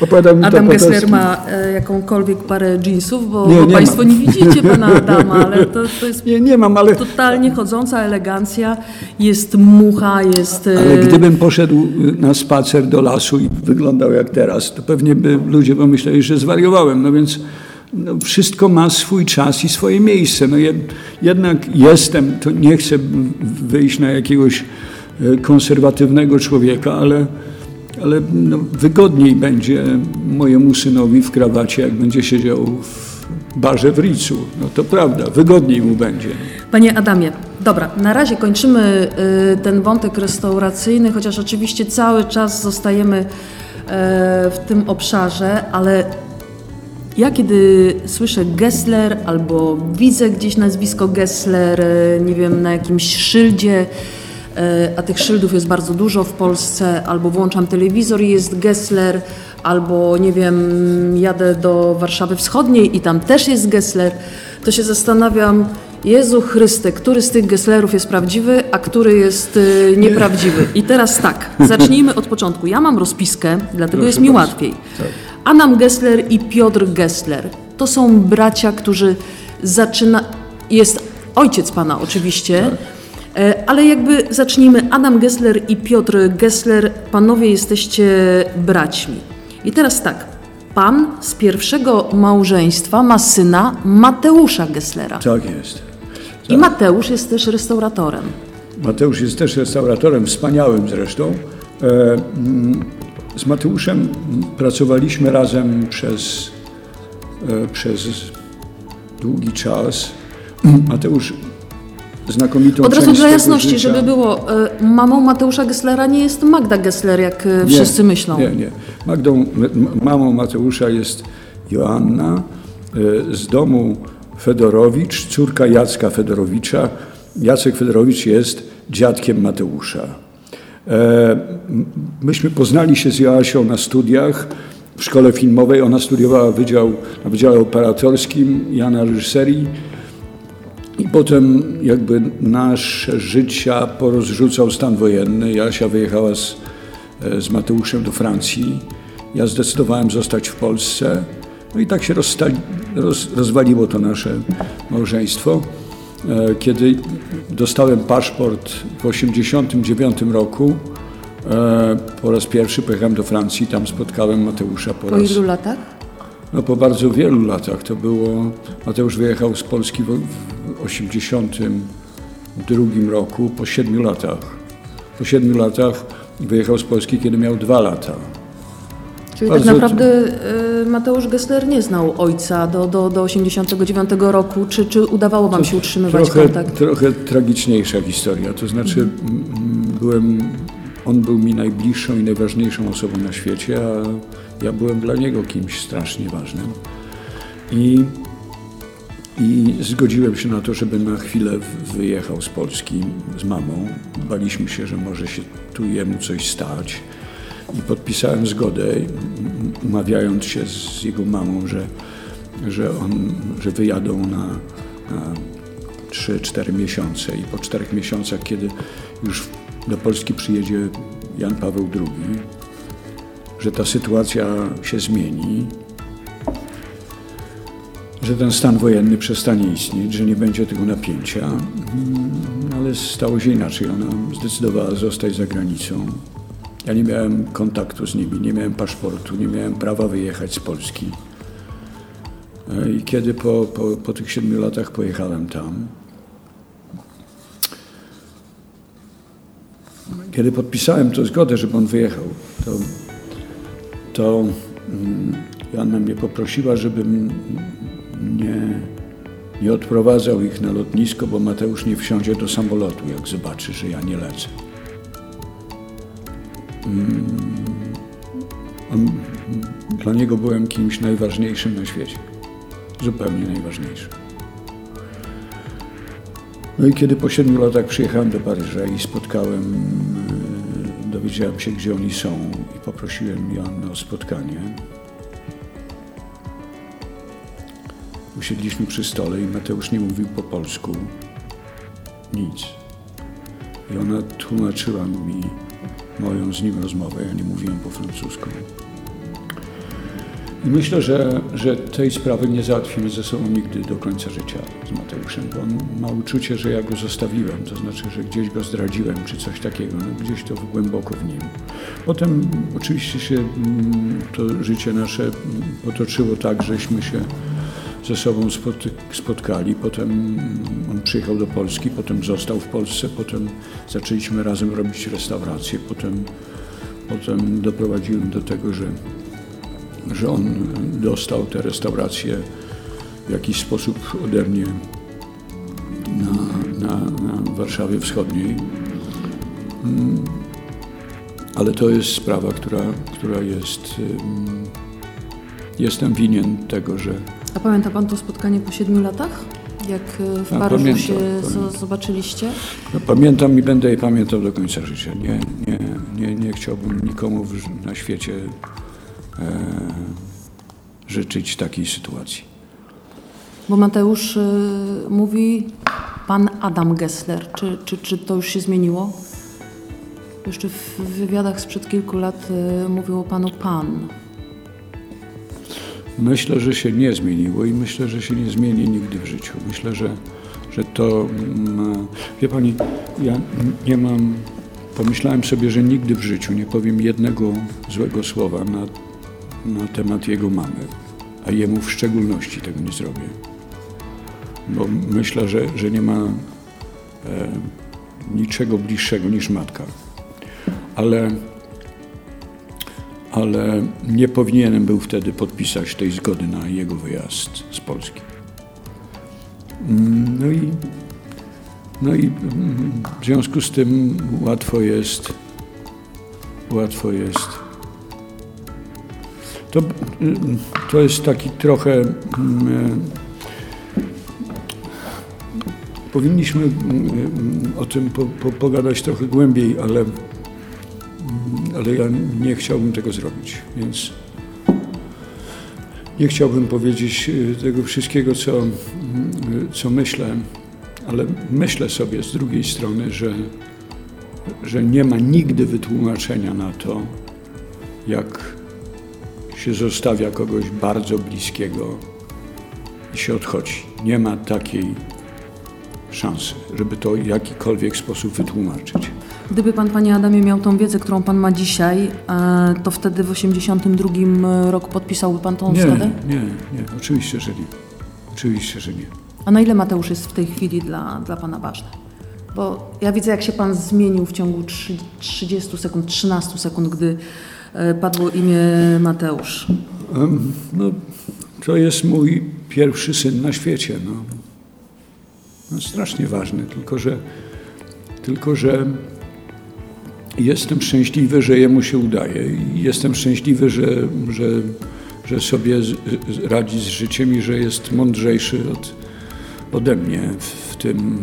Opowiadał mi Adam Gessler ma e, jakąkolwiek parę jeansów, bo, nie, nie Państwo mam. nie widzicie pana Adama, ale to, to jest nie, nie mam, ale... totalnie chodząca elegancja, jest mucha, jest... E, ale gdybym poszedł na spacer do lasu i wyglądał jak teraz, to pewnie by ludzie pomyśleli, że zwariowałem, no więc no, wszystko ma swój czas i swoje miejsce. No, jednak jestem, to nie chcę wyjść na jakiegoś e, konserwatywnego człowieka, ale ale no, wygodniej będzie mojemu synowi w krawacie, jak będzie siedział w barze w Ricu. No to prawda, wygodniej mu będzie. Panie Adamie, dobra, na razie kończymy y, ten wątek restauracyjny, chociaż oczywiście cały czas zostajemy y, w tym obszarze, ale ja kiedy słyszę Gessler albo widzę gdzieś nazwisko Gessler, y, nie wiem, na jakimś szyldzie, E, a tych szyldów jest bardzo dużo w Polsce, albo włączam telewizor i jest Gessler, albo nie wiem, jadę do Warszawy Wschodniej i tam też jest Gessler, to się zastanawiam, Jezu Chryste, który z tych Gesslerów jest prawdziwy, a który jest y, nieprawdziwy. I teraz tak, zacznijmy od początku. Ja mam rozpiskę, dlatego Proszę jest mi bardzo. łatwiej. Tak. Adam Gessler i Piotr Gessler to są bracia, którzy zaczyna. Jest ojciec pana oczywiście, tak. E, ale jakby zacznijmy. Adam Gessler i Piotr Gessler, panowie jesteście braćmi. I teraz tak. Pan z pierwszego małżeństwa ma syna Mateusza Gesslera. Tak jest. Tak. I Mateusz jest też restauratorem. Mateusz jest też restauratorem, wspaniałym zresztą. Z Mateuszem pracowaliśmy razem przez, e, przez długi czas. Mateusz znakomitą Od razu dla jasności, żeby było, e, mamą Mateusza Gesslera nie jest Magda Gessler, jak e, nie, wszyscy myślą. Nie, nie. Magdą, mamą Mateusza jest Joanna z domu Fedorowicz, córka Jacka Fedorowicza. Jacek Fedorowicz jest dziadkiem Mateusza. Myśmy poznali się z Joasią na studiach w szkole filmowej. Ona studiowała wydział, na Wydziale Operatorskim, ja na reżyserii. I potem jakby nasze życia porozrzucał stan wojenny. Jasia wyjechała z, e, z Mateuszem do Francji. Ja zdecydowałem zostać w Polsce. No i tak się rozstali, roz, rozwaliło to nasze małżeństwo. E, kiedy dostałem paszport w 1989 roku, e, po raz pierwszy pojechałem do Francji, tam spotkałem Mateusza po, po raz... Po ilu latach? No po bardzo wielu latach. To było, Mateusz wyjechał z Polski w, 1982 roku, po siedmiu latach. Po siedmiu latach wyjechał z Polski, kiedy miał dwa lata. Czyli tak naprawdę y, Mateusz Gessler nie znał ojca do, do, do 89 roku. Czy, czy udawało wam się utrzymywać trochę, kontakt? Trochę tragiczniejsza historia. To znaczy, mm. byłem, on był mi najbliższą i najważniejszą osobą na świecie, a ja byłem dla niego kimś strasznie ważnym. I, i zgodziłem się na to, żeby na chwilę wyjechał z Polski z mamą. Baliśmy się, że może się tu jemu coś stać i podpisałem zgodę, umawiając się z jego mamą, że, że, on, że wyjadą na, na 3-4 miesiące i po 4 miesiącach, kiedy już do Polski przyjedzie Jan Paweł II, że ta sytuacja się zmieni, że ten stan wojenny przestanie istnieć, że nie będzie tego napięcia, ale stało się inaczej. Ona zdecydowała zostać za granicą. Ja nie miałem kontaktu z nimi, nie miałem paszportu, nie miałem prawa wyjechać z Polski. E, I kiedy po, po, po tych siedmiu latach pojechałem tam, kiedy podpisałem tę zgodę, żeby on wyjechał, to, to mm, Joanna mnie poprosiła, żebym nie, nie odprowadzał ich na lotnisko, bo Mateusz nie wsiądzie do samolotu, jak zobaczy, że ja nie lecę. On, dla niego byłem kimś najważniejszym na świecie. Zupełnie najważniejszym. No i kiedy po siedmiu latach przyjechałem do Paryża i spotkałem, e, dowiedziałem się, gdzie oni są i poprosiłem Joannę o spotkanie. Usiedliśmy przy stole i Mateusz nie mówił po polsku nic. I ona tłumaczyła mi moją z nim rozmowę. Ja nie mówiłem po francusku. I myślę, że, że tej sprawy nie załatwimy ze sobą nigdy do końca życia z Mateuszem, bo on ma uczucie, że ja go zostawiłem, to znaczy, że gdzieś go zdradziłem, czy coś takiego, no, gdzieś to głęboko w nim. Potem oczywiście się mm, to życie nasze potoczyło tak, żeśmy się ze sobą spotkali. Potem on przyjechał do Polski, potem został w Polsce, potem zaczęliśmy razem robić restaurację, potem, potem doprowadziłem do tego, że, że on dostał te restauracje w jakiś sposób ode mnie na, na, na Warszawie Wschodniej. Mm, ale to jest sprawa, która, która jest. Jestem winien tego, że, a pamięta Pan to spotkanie po siedmiu latach? Jak e, w Paryżu pamiętam, się pamiętam. zobaczylicie? No, pamiętam i będę je pamiętał do końca życia. Nie, nie, nie, nie chciałbym nikomu na świecie e, życzyć takiej sytuacji. Bo Mateusz y, mówi pan Adam Gessler. Czy, czy, czy to już się zmieniło? Jeszcze w wywiadach sprzed kilku lat y, mówił o panu pan. Myślę, że się nie zmieniło i myślę, że się nie zmieni nigdy w życiu. Myślę, że, że to. Mm, wie pani, ja nie mam. Pomyślałem sobie, że nigdy w życiu nie powiem jednego złego słowa na, na temat jego mamy, a jemu w szczególności tego nie zrobię. Bo myślę, że, że nie ma e, niczego bliższego niż matka. Ale ale nie powinienem był wtedy podpisać tej zgody na jego wyjazd z Polski. Mm, no i, no i mm, w związku z tym łatwo jest, łatwo jest. To, mm, to jest taki trochę. Powinniśmy o tym po, po, pogadać trochę głębiej, ale ale ja nie chciałbym tego zrobić, więc nie chciałbym powiedzieć y, tego wszystkiego, co, y, co myślę, ale myślę sobie z drugiej strony, że, że nie ma nigdy wytłumaczenia na to, jak się zostawia kogoś bardzo bliskiego i się odchodzi. Nie ma takiej szansy, żeby to w jakikolwiek sposób wytłumaczyć. Gdyby Pan, Panie Adamie, miał tą wiedzę, którą Pan ma dzisiaj, e, to wtedy w 1982 roku podpisałby Pan tą nie? Nie, nie, oczywiście, że nie. Oczywiście, że nie. A na ile Mateusz jest w tej chwili dla, dla Pana ważny? Bo ja widzę, jak się Pan zmienił w ciągu 30 sekund, 13 sekund, gdy e, padło imię Mateusz? No, to jest mój pierwszy syn na świecie. No. no strasznie ważny, tylko że, tylko że jestem szczęśliwy, że jemu się udaje. I jestem szczęśliwy, że, że, że sobie radzi z życiem i że jest mądrzejszy od, ode mnie w tym,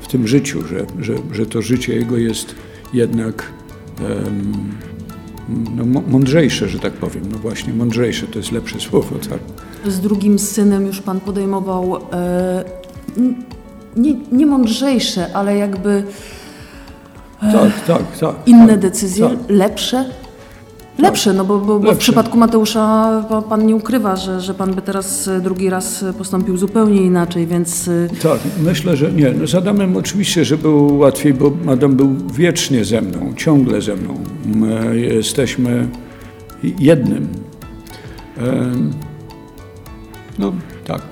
w tym życiu, że, że, że to życie jego jest jednak um, no, mądrzejsze, że tak powiem. No właśnie, mądrzejsze to jest lepsze słowo. Tak? Z drugim synem już pan podejmował e, nie, nie mądrzejsze, ale jakby tak, tak, tak. Inne tak, decyzje, tak. lepsze? Lepsze, no bo, bo, bo w przypadku Mateusza pan nie ukrywa, że, że pan by teraz e, drugi raz postąpił zupełnie inaczej, więc... E, tak, myślę, że nie. No z Adamem oczywiście, że było łatwiej, bo Adam był wiecznie ze mną, ciągle ze mną. My jesteśmy jednym. No, tak.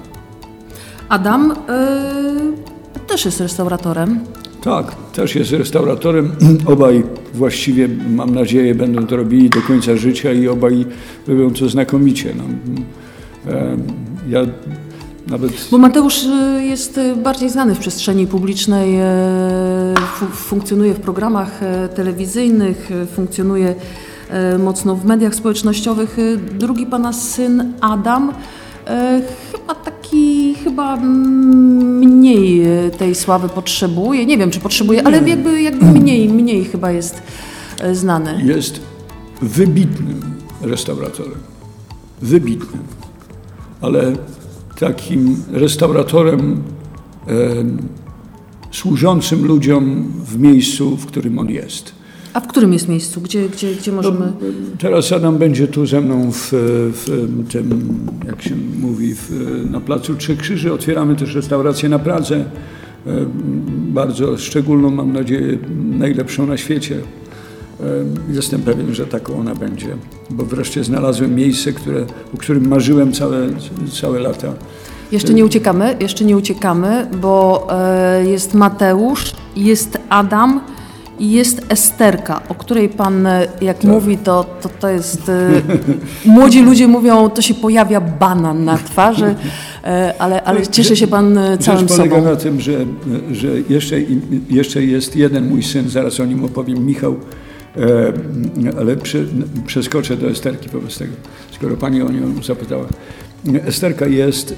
Adam y, też jest restauratorem. Tak, też jest restauratorem. Obaj właściwie, mam nadzieję, będą to robili do końca życia i obaj robią to znakomicie. No, ja nawet... Bo Mateusz y, jest y, bardziej znany w przestrzeni publicznej, e, funkcjonuje w programach e, telewizyjnych, e, funkcjonuje mocno w mediach społecznościowych. Drugi pana syn Adam chyba taki, chyba mniej tej sławy potrzebuje. Nie wiem, czy potrzebuje, ale jakby, jakby mniej, mniej chyba jest e, znany. Jest wybitnym restauratorem. Wybitnym. Ale takim restauratorem e, służącym ludziom w miejscu, w którym on jest. A w którym jest miejscu? Gdzie, gdzie, gdzie możemy... No, teraz Adam będzie tu ze mną w, w tym, jak się mówi, w, na Placu Trzy Krzyży. Otwieramy też restaurację na Pradze. E, bardzo szczególną, mam nadzieję, najlepszą na świecie. E, jestem pewien, że taką ona będzie, bo wreszcie znalazłem miejsce, które, o którym marzyłem całe, całe lata. Jeszcze nie uciekamy, jeszcze nie uciekamy, bo e, jest Mateusz, jest Adam, i jest Esterka, o której pan e, jak tak. mówi, to, to, to jest... E, młodzi ludzie mówią, to się pojawia banan na twarzy, e, ale, ale cieszy się pan całym Rzecz polega sobą. na tym, że, że jeszcze, jeszcze jest jeden mój syn, zaraz o nim opowiem, Michał, ale przeskoczę do Esterki wobec tego, skoro pani o nią zapytała. Esterka jest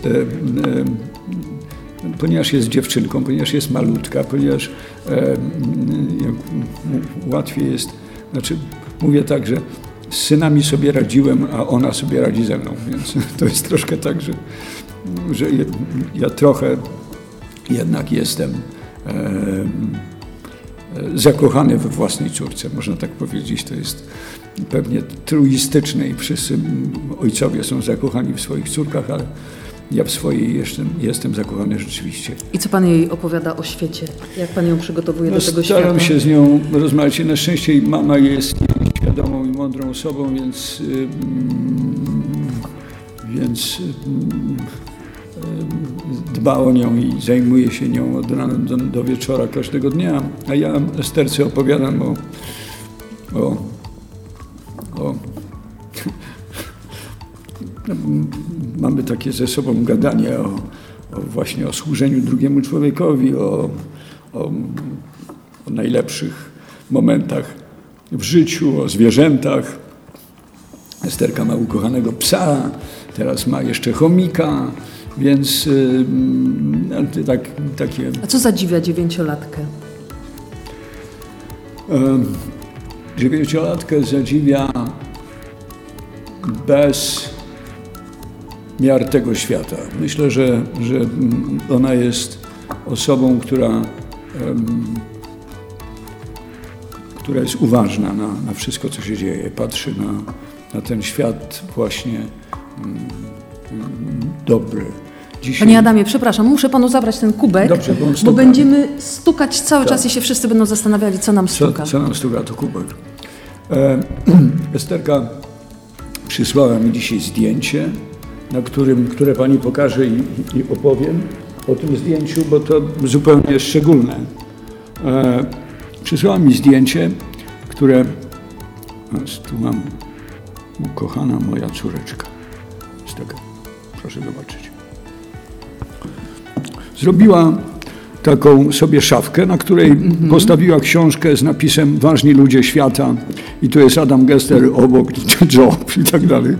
ponieważ jest dziewczynką, ponieważ jest malutka, ponieważ e, łatwiej jest, znaczy mówię tak, że z synami sobie radziłem, a ona sobie radzi ze mną, więc to jest troszkę tak, że, że ja trochę jednak jestem e, zakochany we własnej córce, można tak powiedzieć. To jest pewnie truistyczne i wszyscy ojcowie są zakochani w swoich córkach, ale ja w swojej jestem, jestem zakochany rzeczywiście. I co Pan jej opowiada o świecie? Jak Pan ją przygotowuje no, do tego świata? Staram się z nią rozmawiać. Na szczęście mama jest świadomą i mądrą osobą, więc, więc dba o nią i zajmuje się nią od rana do, do wieczora każdego dnia. A ja Esterce opowiadam o, o, o mamy takie ze sobą gadanie o, o właśnie o służeniu drugiemu człowiekowi, o, o, o najlepszych momentach w życiu, o zwierzętach. Esterka ma ukochanego psa, teraz ma jeszcze chomika, więc yy, tak, takie... A co zadziwia dziewięciolatkę? dziewięciolatkę zadziwia bez miar tego świata. Myślę, że, że ona jest osobą, która, która jest uważna na, na wszystko, co się dzieje. Patrzy na, na ten świat właśnie um, dobry. Dzisiaj... Panie Adamie, przepraszam, muszę panu zabrać ten kubek, Dobrze, bo, bo będziemy stukać cały tak. czas i się wszyscy będą zastanawiali, co nam stuka. Co, co nam stuka, to kubek. E, Esterka przysłała mi dzisiaj zdjęcie na którym, które Pani pokaże i, i opowiem o tym zdjęciu, bo to zupełnie szczególne. E, przysłała mi zdjęcie, które tu mam ukochana moja córeczka. Jest taka, proszę zobaczyć. Zrobiła taką sobie szafkę, na której postawiła książkę z napisem Ważni ludzie świata i tu jest Adam Gester obok, Job i tak dalej.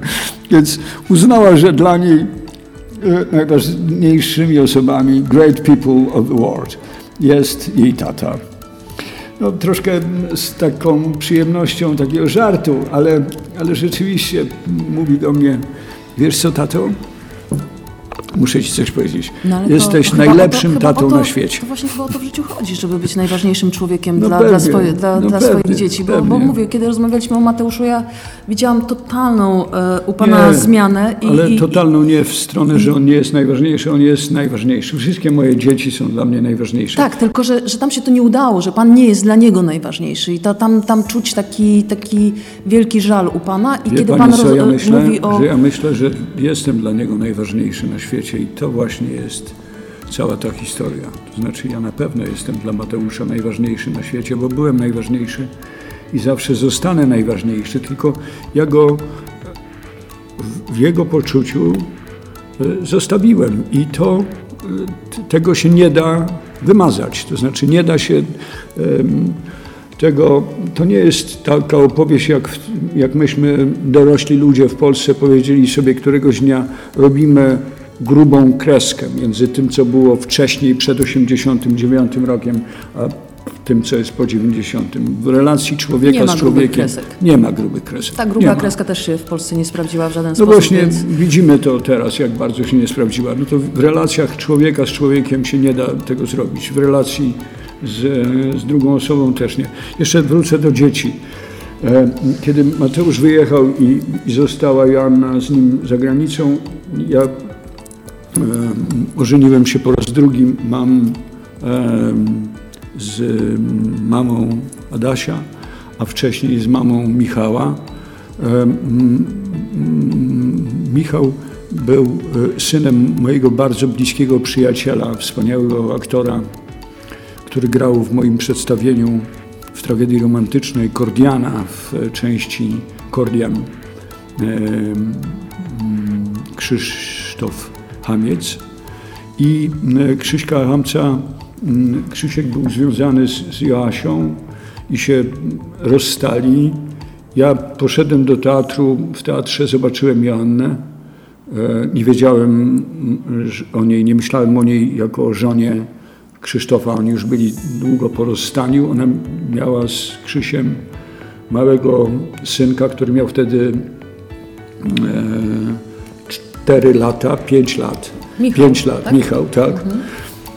Więc uznała, że dla niej e, najważniejszymi osobami great people of the world jest jej tata. No, troszkę z taką przyjemnością takiego żartu, ale, ale rzeczywiście mówi do mnie, wiesz co tato? Muszę ci coś powiedzieć. No, Jesteś to, najlepszym chyba tatą to, na świecie. To właśnie chyba o to w życiu chodzi, żeby być najważniejszym człowiekiem No dla, pewnie, dla, swoje, dla, no dla pewnie, swoich dzieci. Bo, bo mówię, kiedy rozmawialiśmy o Mateuszu, ja widziałam totalną e, u pana Nie, zmianę. I, ale i, totalną nie w stronę, że on nie jest najważniejszy, on jest najważniejszy. Wszystkie moje dzieci są dla mnie najważniejsze. Tak, tylko że, że tam się to nie udało, że pan nie jest dla niego najważniejszy. I tam, tam czuć taki, taki wielki żal u pana. I Wie kiedy pani pan co, roz- ja myślę, mówi o. że ja myślę, że jestem dla niego najważniejszy na świecie i to właśnie jest cała ta historia. To znaczy ja na pewno jestem dla Mateusza najważniejszy na świecie, bo byłem najważniejszy i zawsze zostanę najważniejszy, tylko ja go w- jego poczuciu e, zostawiłem i to e, tego się nie da wymazać. To znaczy nie da się tego, to nie jest taka opowieść, jak, jak myśmy dorośli ludzie w Polsce powiedzieli sobie któregoś dnia robimy grubą kreskę między tym, co było wcześniej, przed 89 rokiem, a tym, co jest po 90. W relacji człowieka z człowiekiem kresek. nie ma grubych kresek. Ta gruba kreska też się w Polsce nie sprawdziła w żaden No sposób. właśnie Więc... widzimy to teraz, jak bardzo się nie sprawdziła. No to w relacjach człowieka z człowiekiem się nie da tego zrobić. W relacji z, z drugą osobą też nie. Jeszcze wrócę do dzieci. E, Kiedy Mateusz wyjechał i, i została Joanna z nim za granicą, ja ożeniłem się po raz drugi. Mam e, z mamą Adasia, a wcześniej z mamą Michała. E, Michał był e, synem mojego bardzo bliskiego przyjaciela, wspaniałego aktora, który grał w moim przedstawieniu w tragedii romantycznej Kordiana w e, części Kordian. E, Krzysztof Hamiec i Krzyśka Hamca, m, Krzysiek był związany z, z Joasią i się rozstali. Ja poszedłem do teatru, w teatrze zobaczyłem Joannę. E, Nie wiedziałem o niej, nie myślałem o niej jako o żonie Krzysztofa. Oni już byli długo po rozstaniu. Ona miała z Krzysiem małego synka, który miał wtedy e, 4 lata, 5 lat. Michał, 5 lat, tak? Michał, tak.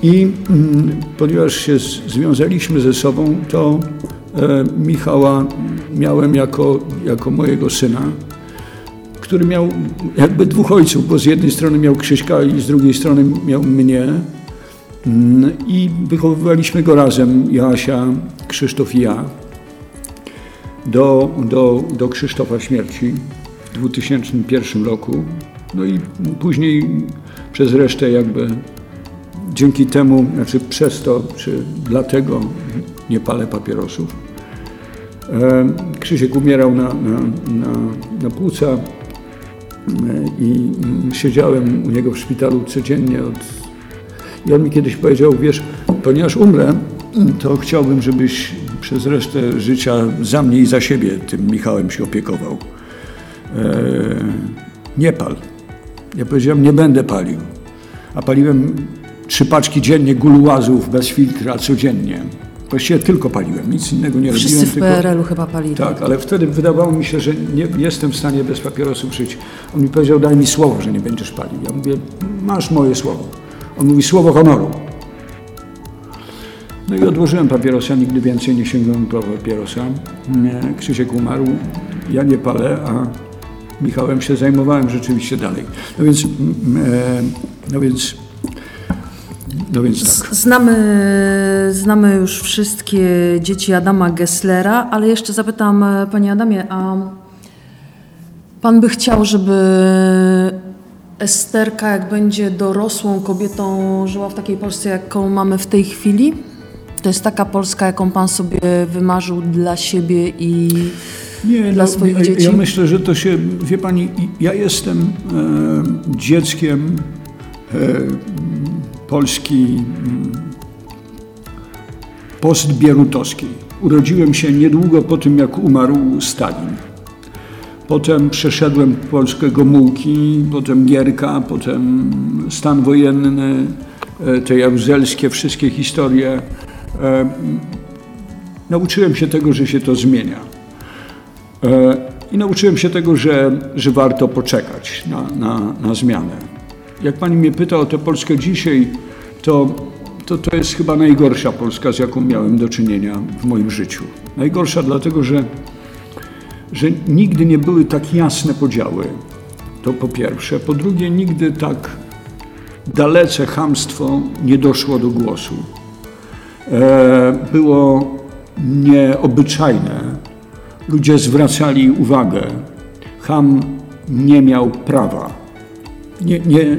I mm, ponieważ się z, związaliśmy ze sobą, to e, Michała miałem jako, jako mojego syna, który miał jakby dwóch ojców, bo z jednej strony miał Krzyśka i z drugiej strony miał mnie. Mm, I wychowywaliśmy go razem, Joasia, Krzysztof i ja, do, do, do Krzysztofa śmierci w 2001 roku. No i później przez resztę jakby dzięki temu, znaczy przez to, czy dlatego nie palę papierosów. Krzysiek umierał na, na, na, na płuca i mm, siedziałem u niego w szpitalu codziennie od... I on mi kiedyś powiedział, wiesz, ponieważ umrę, to chciałbym, żebyś przez resztę życia za mnie i za siebie tym Michałem się opiekował. E, nie pal. Ja powiedziałem, nie będę palił. A paliłem trzy paczki dziennie gulułazów bez filtra codziennie. Właściwie tylko paliłem, nic innego nie Wszyscy robiłem. w tylko... PRL-u chyba palili. Tak, ale wtedy wydawało mi się, że nie jestem w stanie bez papierosów żyć. On mi powiedział, daj mi słowo, że nie będziesz palił. Ja mówię, masz moje słowo. On mówi, słowo honoru. No i odłożyłem papierosa, nigdy więcej nie sięgnąłem po papierosa. Nie, Krzysiek umarł, ja nie palę, a Michałem się zajmowałem rzeczywiście dalej. No więc, e, no więc, no więc tak. Znamy, znamy już wszystkie dzieci Adama Gesslera, ale jeszcze zapytam e, Panie Adamie, a Pan by chciał, żeby Esterka, jak będzie dorosłą kobietą, żyła w takiej Polsce, jaką mamy w tej chwili? To jest taka Polska, jaką Pan sobie wymarzył dla siebie i nie, dla no, swoich ja, dzieci? Ja myślę, że to się, wie pani, ja jestem e, dzieckiem e, Polski postbierutowskiej. Urodziłem się niedługo po tym, jak umarł Stalin. Potem przeszedłem Polskę Gomułki, potem Gierka, potem stan wojenny, e, te jaruzelskie, wszystkie historie. E, nauczyłem się tego, że się to zmienia. E, I nauczyłem się tego, że, że warto poczekać na, na, na zmianę. Jak pani mnie pyta o tę Polskę dzisiaj, to, to to jest chyba najgorsza Polska, z jaką miałem do czynienia w moim życiu. Najgorsza dlatego, że że nigdy nie były tak jasne podziały. To po pierwsze. Po drugie, nigdy tak dalece hamstwo nie doszło do głosu. E, było nieobyczajne. Ludzie zwracali uwagę. Ham nie miał prawa. Nie, nie,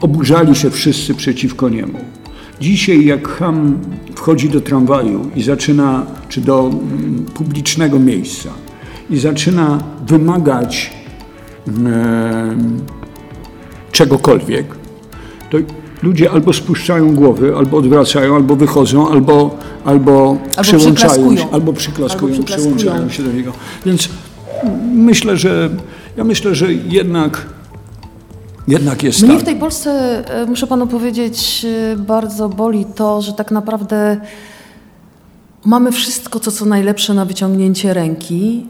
oburzali się wszyscy przeciwko niemu. Dzisiaj, jak Ham wchodzi do tramwaju i zaczyna, czy do mm, publicznego miejsca i zaczyna wymagać e, czegokolwiek, to ludzie albo spuszczają głowy, albo odwracają, albo wychodzą, albo, albo, albo przyłączają się, albo przyklaskują, albo przyłączają się do niego. Więc myślę, że ja myślę, że jednak jednak jest Mnie tak. w tej Polsce, e, muszę panu powiedzieć, e, bardzo boli to, że tak naprawdę mamy wszystko, co co najlepsze na wyciągnięcie ręki.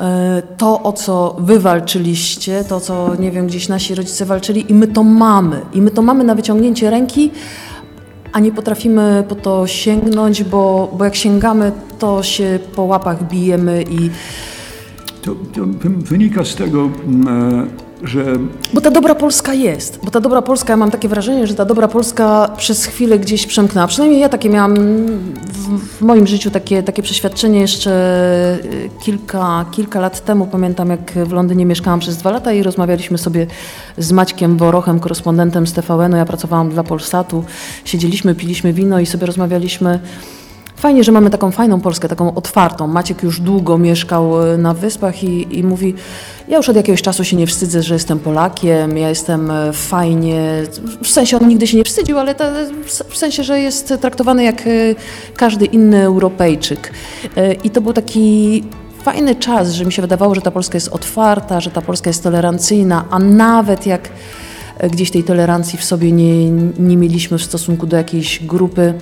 E, to, o co wy walczyliście, to, co, nie wiem, gdzieś nasi rodzice walczyli i my to mamy. I my to mamy na wyciągnięcie ręki, a nie potrafimy po to sięgnąć, bo, bo jak sięgamy, to się po łapach bijemy i... To, to wynika z tego, mm, że... Bo ta dobra Polska jest, bo ta dobra Polska, ja mam takie wrażenie, że ta dobra Polska przez chwilę gdzieś przemknęła. Przynajmniej ja takie miałam w, w moim życiu takie, takie przeświadczenie jeszcze y, kilka, kilka lat temu. Pamiętam, jak w Londynie mieszkałam przez dwa lata i rozmawialiśmy sobie z Maćkiem Borochem, korespondentem z TVN-u. Ja pracowałam dla Polsatu. Siedzieliśmy, piliśmy wino i sobie rozmawialiśmy Fajnie, że mamy taką fajną Polskę, taką otwartą. Maciek już długo mieszkał e, na Wyspach i, i mówi, ja już od jakiegoś czasu się nie wstydzę, że jestem Polakiem, ja jestem e, fajnie, w sensie on nigdy się nie wstydził, ale ta, w sensie, że jest traktowany jak e, każdy inny Europejczyk. I to był taki fajny czas, że mi się wydawało, że ta Polska jest otwarta, że ta Polska jest tolerancyjna, a nawet jak gdzieś tej tolerancji w sobie nie, nie mieliśmy w stosunku do jakiejś grupy,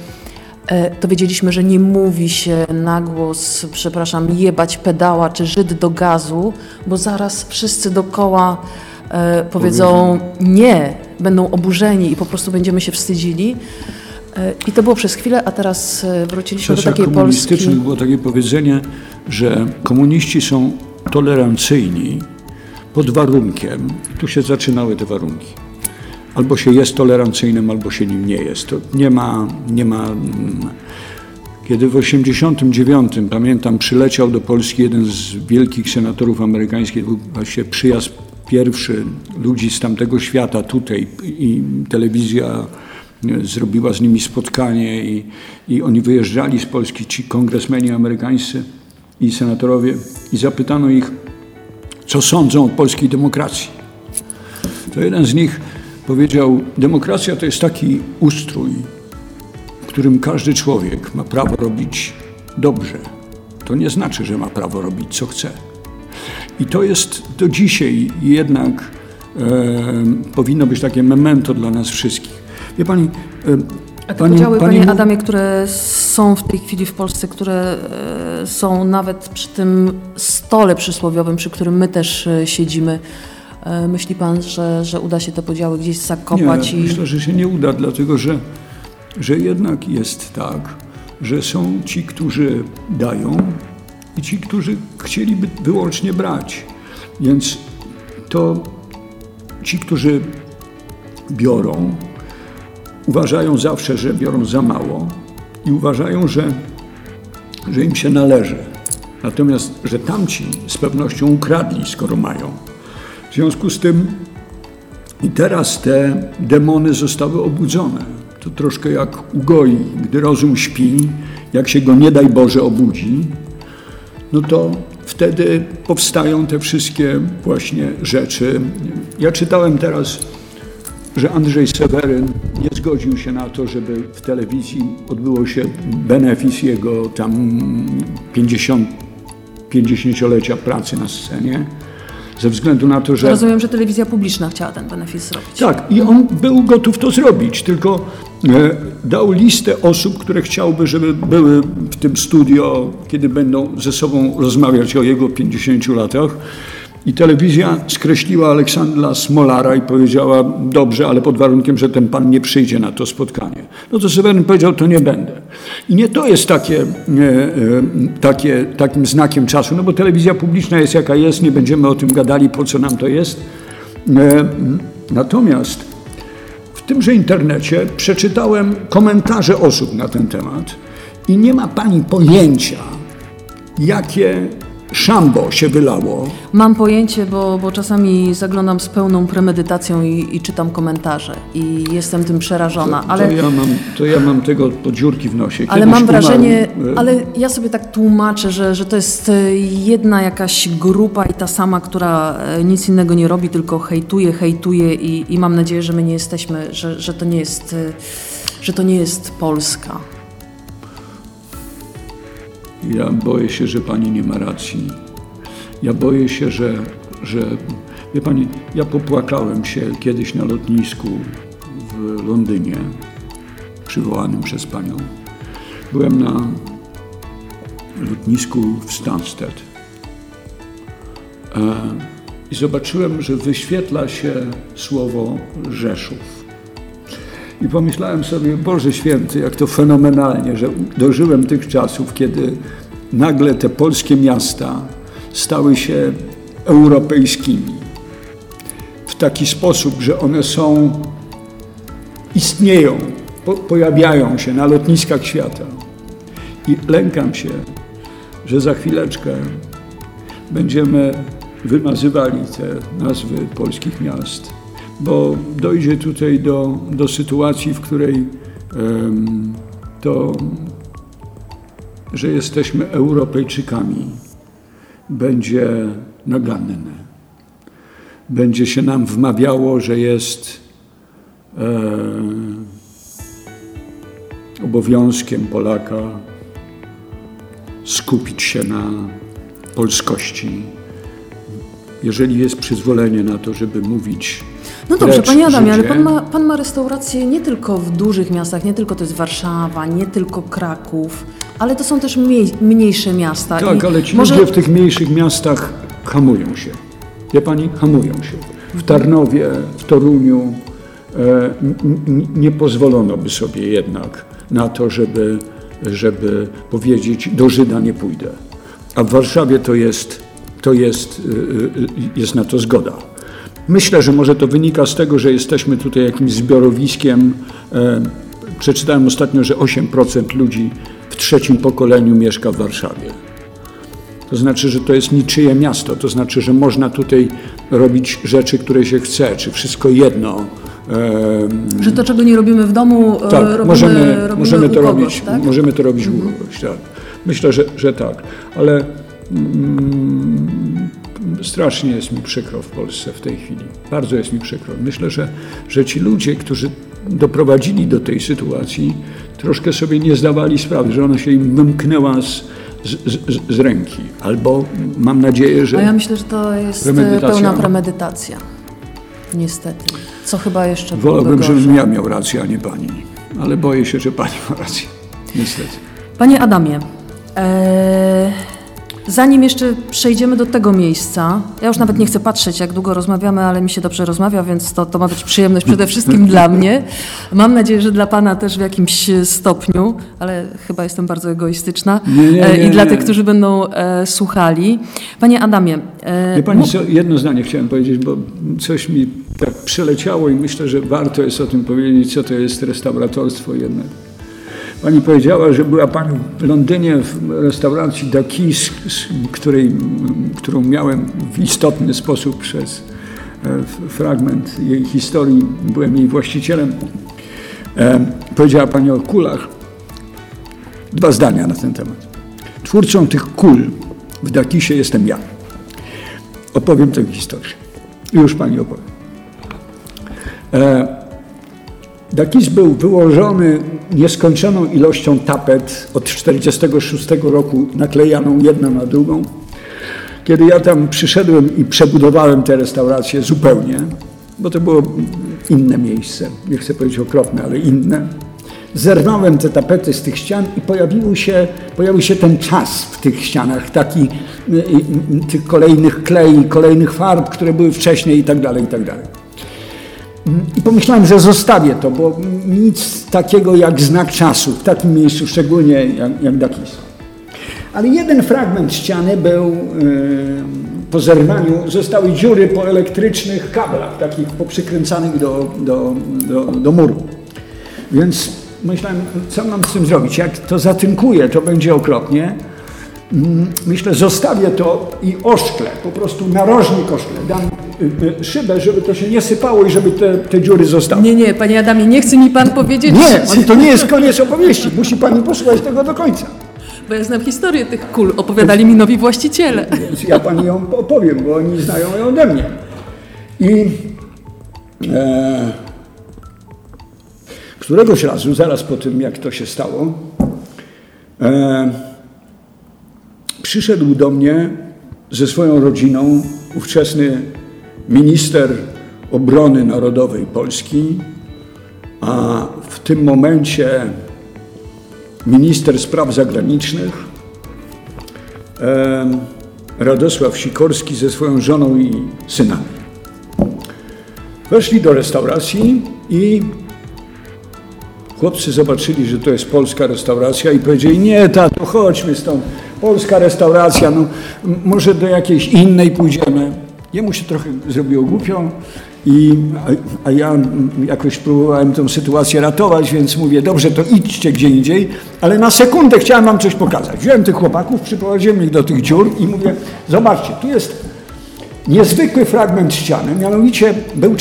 E, to wiedzieliśmy, że nie mówi się na głos, przepraszam, jebać pedała czy Żyd do gazu, bo zaraz wszyscy dokoła e, powiedzą nie, będą oburzeni i po prostu będziemy się wstydzili. E, I to było przez chwilę, a teraz e, wróciliśmy do takiej Polski. było takie powiedzenie, że komuniści są tolerancyjni pod warunkiem, tu się zaczynały te warunki, albo się jest tolerancyjnym, albo się nim nie jest. To nie ma, nie ma. Mm, kiedy w 1989, pamiętam, przyleciał do Polski jeden z wielkich senatorów amerykańskich, był właśnie przyjazd pierwszy ludzi z tamtego świata tutaj i telewizja e, zrobiła z nimi spotkanie i, i oni wyjeżdżali z Polski, ci kongresmeni amerykańscy i senatorowie i zapytano ich, co sądzą o polskiej demokracji. To jeden z nich powiedział: Demokracja to jest taki ustrój, w którym każdy człowiek ma prawo robić dobrze. To nie znaczy, że ma prawo robić co chce. I to jest do dzisiaj jednak e, powinno być takie memento dla nas wszystkich. Wie pani. E, a te pani, podziały, pani, panie Adamie, które są w tej chwili w Polsce, które e, są nawet przy tym stole przysłowiowym, przy którym my też e, siedzimy, myśli Pan, że, że uda się te podziały gdzieś zakopać? Nie, i... myślę, że się nie uda, dlatego że, że jednak jest tak, że są ci, którzy dają i ci, którzy chcieliby wyłącznie brać. Więc to ci, którzy biorą, uważają zawsze, że biorą za mało i uważają, że, że im się należy. Natomiast, że tamci z pewnością ukradli, skoro mają. W związku z tym i teraz te demony zostały obudzone. To troszkę jak u goi, gdy rozum śpi, jak się go nie daj Boże obudzi, no to wtedy powstają te wszystkie właśnie rzeczy. Ja czytałem teraz, że Andrzej Seweryn nie zgodził się na to, żeby w telewizji odbyło się benefis jego tam 50, 50-lecia pracy na scenie ze względu na to, że... Rozumiem, że telewizja publiczna chciała ten benefis zrobić. Tak, i on był gotów to zrobić, tylko e, dał listę osób, które chciałby, żeby były w tym studio, kiedy będą ze sobą rozmawiać o jego 50 latach. I telewizja skreśliła Aleksandra Smolara i powiedziała, dobrze, ale pod warunkiem, że ten pan nie przyjdzie na to spotkanie. No to Seweryn powiedział, to nie będę. I nie to jest takie, e, e, takie, takim znakiem czasu, no bo telewizja publiczna jest jaka jest, nie będziemy o tym gadali, po co nam to jest. E, natomiast w tymże internecie przeczytałem komentarze osób na ten temat i nie ma pani pojęcia, jakie szambo się wylało. Mam pojęcie, bo, bo czasami zaglądam z pełną premedytacją i, i czytam komentarze i jestem tym przerażona. To, ale, to, ja mam, to ja mam tego po dziurki w nosie. ale Kiedyś mam wrażenie, e, ale ja sobie tak tłumaczę, że, że to jest e, jedna jakaś grupa i ta sama, która e, nic innego nie robi, tylko hejtuje, hejtuje i, i mam nadzieję, że my nie jesteśmy, że, że to nie jest, że to nie jest Polska. Ja boję się, że pani nie ma racji. Ja boję się, że, że wie pani, ja popłakałem się kiedyś na lotnisku w Londynie, przywołanym przez panią. Byłem na lotnisku w Stansted e, i zobaczyłem, że wyświetla się słowo Rzeszów. I pomyślałem sobie, Boże Święty, jak to fenomenalnie, że dożyłem tych czasów, kiedy nagle te polskie miasta stały się europejskimi. W taki sposób, że one są, istnieją, po, pojawiają się na lotniskach świata. I lękam się, że za chwileczkę będziemy wymazywali te nazwy polskich miast bo dojdzie tutaj do, do sytuacji, w której to, że jesteśmy Europejczykami, będzie naganne. Będzie się nam wmawiało, że jest e, obowiązkiem Polaka skupić się na polskości. Jeżeli jest przyzwolenie na to, żeby mówić No dobrze, Panie Adamie, ale pan ma, pan ma restauracje nie tylko w dużych miastach, nie tylko to jest Warszawa, nie tylko Kraków, ale to są też mniej, mniejsze miasta. Tak, I ale ci może ludzie w tych mniejszych miastach hamują się. Wie pani, hamują się. W Tarnowie, w Toruniu e, nie pozwolono by sobie jednak na to, żeby, żeby powiedzieć do Żyda nie pójdę. A w Warszawie to jest, to jest, y, y, jest na to zgoda. Myślę, że może to wynika z tego, że jesteśmy tutaj jakimś zbiorowiskiem. E, Przeczytałem ostatnio, że 8% ludzi w trzecim pokoleniu mieszka w Warszawie. To znaczy, że to jest niczyje miasto. To znaczy, że można tutaj robić rzeczy, które się chce, czy wszystko jedno. E, że to, czego nie robimy w domu, e, tak, robimy, możemy, robimy możemy to kogoś, robić, tak? możemy to robić u kogoś, tak. Myślę, że, że tak, ale mm, strasznie jest mi przykro w Polsce w tej chwili. Bardzo jest mi przykro. Myślę, że, że ci ludzie, którzy doprowadzili do tej sytuacji, troszkę sobie nie zdawali sprawy, że ona się im wymknęła z, z, z, z ręki. Albo mam nadzieję, że... A ja myślę, że to jest e, Premedytacja. pełna premedytacja. Niestety. Co chyba jeszcze Wolałbym, żebym ja miał rację, a nie pani. Ale boję się, że pani ma rację. Niestety. Panie Adamie, e, zanim jeszcze przejdziemy do tego miejsca, ja już nawet nie chcę patrzeć, jak długo rozmawiamy, ale mi się dobrze rozmawia, więc to, to ma być przyjemność przede wszystkim dla mnie. Mam nadzieję, że dla Pana też w jakimś stopniu, ale chyba jestem bardzo egoistyczna Nie, nie, e, nie, i dla tych, którzy będą e, słuchali. Panie Adamie, e, Wie pani mów- co, jedno zdanie chciałem powiedzieć, bo coś mi tak przeleciało i myślę, że warto jest o tym powiedzieć, co to jest restauratorstwo jednak. Pani powiedziała, że była Pani w Londynie w restauracji z której, którą miałem w istotny sposób przez e, fragment jej historii, byłem jej właścicielem. E, powiedziała Pani o kulach. Dwa zdania na ten temat. Twórcą tych kul w Dakisie jestem ja. Opowiem tę historię. Już pani opowiem. Dakis był wyłożony nieskończoną ilością tapet od 1946 roku, naklejaną jedna na drugą. Kiedy ja tam przyszedłem i przebudowałem tę restaurację zupełnie, bo to było inne miejsce, nie chcę powiedzieć okropne, ale inne, zerwałem te tapety z tych ścian i pojawił się, pojawił się ten czas w tych ścianach, taki y, y, tych kolejnych klei, kolejnych farb, które były wcześniej i tak dalej, i tak dalej. I pomyślałem, że zostawię to, bo nic takiego jak znak czasu w takim miejscu, szczególnie jak, jak Dakis. Ale jeden fragment ściany był yy, po zerwaniu, zostały dziury po elektrycznych kablach, takich poprzykręcanych do, do, do, do muru. Więc myślałem, co mam z tym zrobić? Jak to zatynkuję, to będzie okropnie. Mm, myślę, zostawię to i oszklę, po prostu narożnik oszklę. Dam y, y, szybę, żeby to się nie sypało i żeby te, te dziury zostały. Nie, nie, panie Adamie, nie chce mi pan powiedzieć... Nie, to nie jest koniec opowieści. Musi pani posłuchać tego do końca. Bo ja znam historię tych kul, opowiadali mi nowi właściciele. Więc ja pani ją opowiem, bo oni znają ją ode mnie. I e, któregoś razu, zaraz po tym jak to się stało, e, przyszedł do mnie ze swoją rodziną ówczesny minister obrony narodowej Polski, a w tym momencie minister spraw zagranicznych Radosław Sikorski ze swoją żoną i synami. Weszli do restauracji i chłopcy zobaczyli, że to jest polska restauracja i powiedzieli, nie tato, chodźmy stąd, polska restauracja, no może do jakiejś innej pójdziemy. Jemu się trochę zrobiło głupio, i, a, a, ja jakoś próbowałem tę sytuację ratować, więc mówię, dobrze, to idźcie gdzie indziej, ale na sekundę chciałem wam coś pokazać. Wziąłem tych chłopaków, przyprowadziłem ich do tych dziur i mówię, zobaczcie, tu jest niezwykły fragment ściany, mianowicie był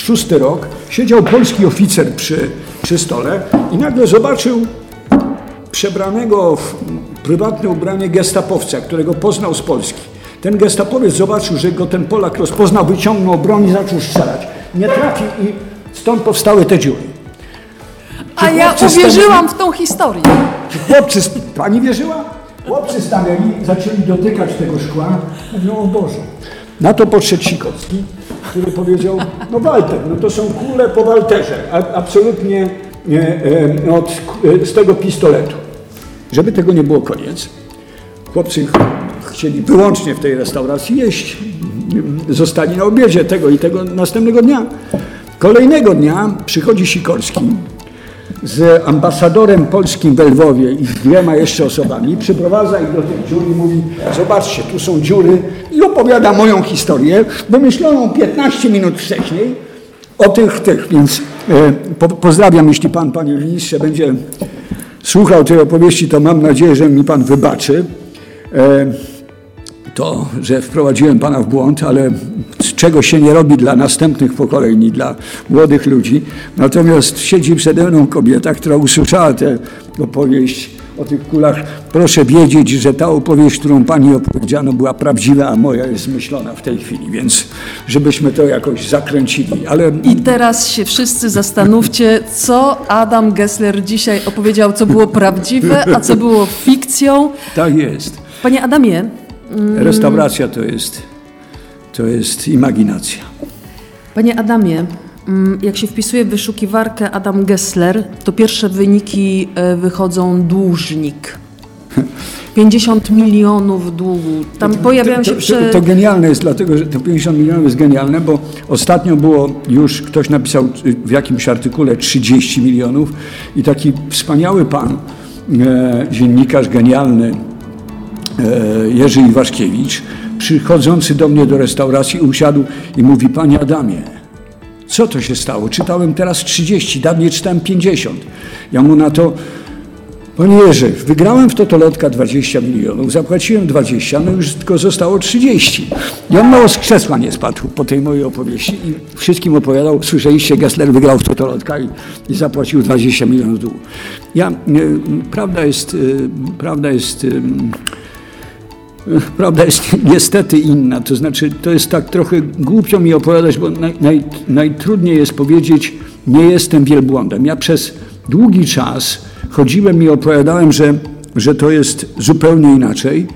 46 rok, siedział polski oficer przy, przy stole i nagle zobaczył przebranego w prywatne ubranie gestapowca, którego poznał z Polski. Ten gestapowiec zobaczył, że go ten Polak rozpoznał, wyciągnął broń i zaczął strzelać. Nie trafił i stąd powstały te dziury. Czy A ja uwierzyłam w tą historię. Czy chłopcy, pani wierzyła? Chłopcy stanęli, zaczęli dotykać tego szkła. Mówią, o Boże. Na to podszedł Sikowski, który powiedział, no Walter, no to są kule po Walterze, absolutnie e, e, od, e, z tego pistoletu. Żeby tego nie było koniec, chłopcy chcieli wyłącznie w tej restauracji jeść. Zostali na obiedzie tego i tego następnego dnia. Kolejnego dnia przychodzi Sikorski z ambasadorem polskim w Lwowie i z dwiema jeszcze osobami, przyprowadza ich do tych dziur i mówi, zobaczcie, tu są dziury i opowiada moją historię, wymyśloną 15 minut wcześniej o tych, tych, więc e, po, pozdrawiam, jeśli pan, panie ministrze, będzie słuchał tej opowieści, to mam nadzieję, że mi pan wybaczy. To, że wprowadziłem Pana w błąd, ale czego się nie robi dla następnych pokoleń i dla młodych ludzi. Natomiast siedzi przede mną kobieta, która usłyszała tę opowieść o tych kulach. Proszę wiedzieć, że ta opowieść, którą Pani opowiedziano, była prawdziwa, a moja jest myślona w tej chwili, więc żebyśmy to jakoś zakręcili. Ale... I teraz się wszyscy zastanówcie, co Adam Gessler dzisiaj opowiedział, co było prawdziwe, a co było fikcją. Tak jest. Panie Adamie. Restauracja to jest, to jest imaginacja. Panie Adamie, mm, jak się wpisuje w wyszukiwarkę Adam Gessler, to pierwsze wyniki e, wychodzą dłużnik. 50 milionów długu. Tam pojawiają się... To, to, to, genialne jest, dlatego że to 50 milionów jest genialne, bo ostatnio było już, ktoś napisał w jakimś artykule 30 milionów i taki wspaniały pan, e, dziennikarz genialny, Jerzy Iwaszkiewicz, przychodzący do mnie do restauracji, usiadł i mówi, panie Adamie, co to się stało? Czytałem teraz 30, dawniej czytałem 50. Ja mu na to, panie Jerzy, wygrałem w Totolotka 20 milionów, zapłaciłem 20, no już tylko zostało 30. I on mało z krzesła nie spadł po tej mojej opowieści i wszystkim opowiadał, słyszeliście, Gessler wygrał w Totolotka i, i zapłacił 20 milionów długu. Ja, y, prawda jest, y, prawda jest y, Prawda jest niestety inna, to znaczy to jest tak trochę głupio mi opowiadać, bo naj, naj, najtrudniej jest powiedzieć, nie jestem wielbłądem. Ja przez długi czas chodziłem i opowiadałem, że, że to jest zupełnie inaczej,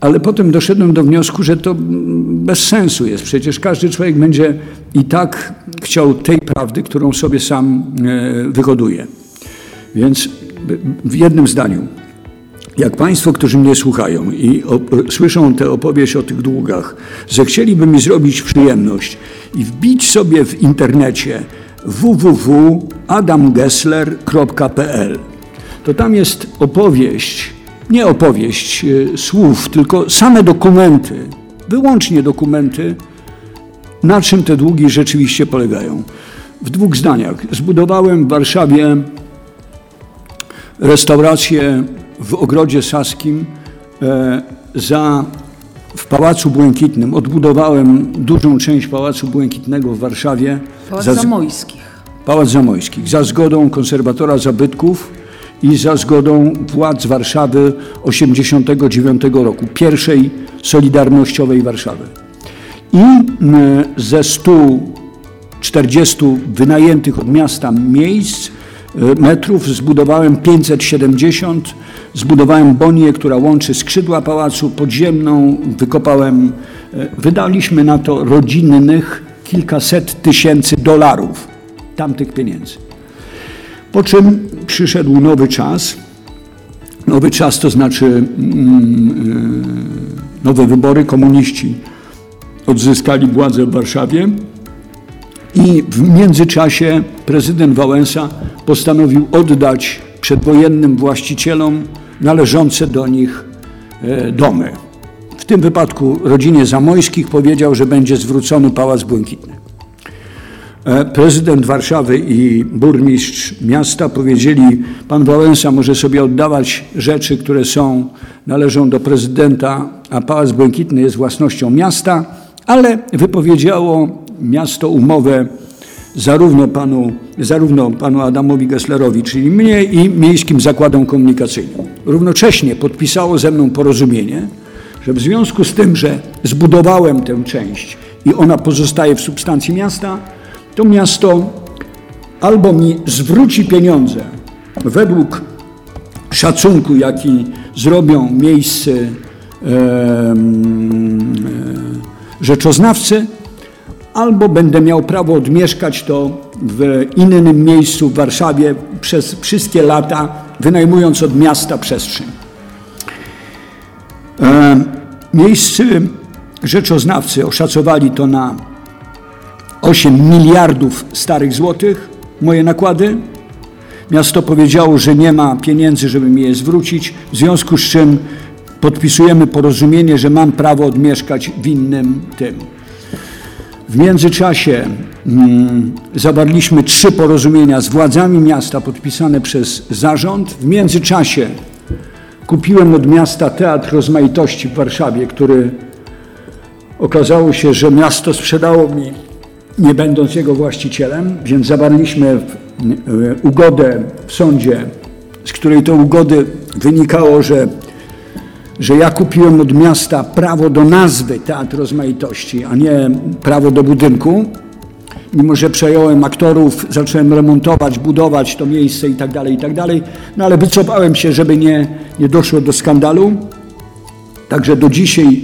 ale potem doszedłem do wniosku, że to bez sensu jest. Przecież każdy człowiek będzie i tak chciał tej prawdy, którą sobie sam e, wyhoduje. Więc w jednym zdaniu. Jak Państwo, którzy mnie słuchają i słyszą tę opowieść o tych długach, zechcieliby mi zrobić przyjemność i wbić sobie w internecie www.adamgessler.pl, to tam jest opowieść, nie opowieść e, słów, tylko same dokumenty, wyłącznie dokumenty, na czym te długi rzeczywiście polegają. W dwóch zdaniach. Zbudowałem w Warszawie restaurację w Ogrodzie Saskim e, za, w Pałacu Błękitnym. Odbudowałem dużą część Pałacu Błękitnego w Warszawie. Pałac za, Zamojskich. Pałac Zamojskich. Za zgodą konserwatora zabytków i za zgodą władz Warszawy 89 roku, pierwszej solidarnościowej Warszawy. I ze 140 wynajętych od miasta miejsc metrów, zbudowałem 570, zbudowałem bonię, która łączy skrzydła pałacu podziemną, wykopałem, e, wydaliśmy na to rodzinnych kilkaset tysięcy dolarów tamtych pieniędzy. Po czym przyszedł nowy czas. Nowy czas to znaczy mm, e, nowe wybory. Komuniści odzyskali władzę w Warszawie i w międzyczasie prezydent Wałęsa postanowił oddać przedwojennym właścicielom należące do nich e, domy. W tym wypadku rodzinie Zamojskich powiedział, że będzie zwrócony Pałac Błękitny. E, prezydent Warszawy i burmistrz miasta powiedzieli, pan Wałęsa może sobie oddawać rzeczy, które są, należą do prezydenta, a Pałac Błękitny jest własnością miasta, ale wypowiedziało miasto umowę zarówno panu, zarówno panu Adamowi Gesslerowi, czyli mnie i Miejskim Zakładom Komunikacyjnym. Równocześnie podpisało ze mną porozumienie, że w związku z tym, że zbudowałem tę część i ona pozostaje w substancji miasta, to miasto albo mi zwróci pieniądze według szacunku, jaki zrobią miejscy e, e, rzeczoznawcy, albo będę miał prawo odmieszkać to w innym miejscu w Warszawie przez wszystkie lata, wynajmując od miasta przestrzeń. E, miejscy rzeczoznawcy oszacowali to na 8 miliardów starych złotych, moje nakłady. Miasto powiedziało, że nie ma pieniędzy, żeby mi je zwrócić, w związku z czym podpisujemy porozumienie, że mam prawo odmieszkać w innym tym. W międzyczasie mm, zawarliśmy trzy porozumienia z władzami miasta podpisane przez zarząd. W międzyczasie kupiłem od miasta Teatr Rozmaitości w Warszawie, który okazało się, że miasto sprzedało mi, nie będąc jego właścicielem, więc zawarliśmy ugodę w sądzie, z której to ugody wynikało, że że ja kupiłem od miasta prawo do nazwy Teatr Rozmaitości, a nie prawo do budynku. Mimo, że przejąłem aktorów, zacząłem remontować, budować to miejsce i tak dalej, i tak dalej. No ale wycofałem się, żeby nie, nie doszło do skandalu. Także do dzisiaj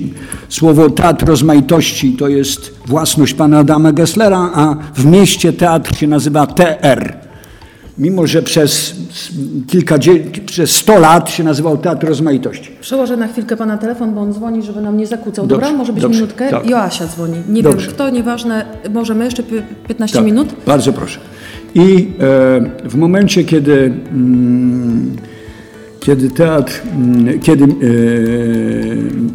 słowo Teatr Rozmaitości to jest własność pana Adama Gesslera, a w mieście teatr się nazywa TR mimo że przez kilka, przez 100 lat się nazywał Teatr Rozmaitości. Przełożę na chwilkę Pana telefon, bo on dzwoni, żeby nam nie zakłócał. Dobrze, Dobra, może być dobrze, minutkę. Tak. Joasia dzwoni. Nie dobrze. wiem kto, nieważne. Możemy jeszcze 15 tak, minut? Bardzo proszę. I e, w momencie, kiedy, mm, kiedy teatr, mm, kiedy e,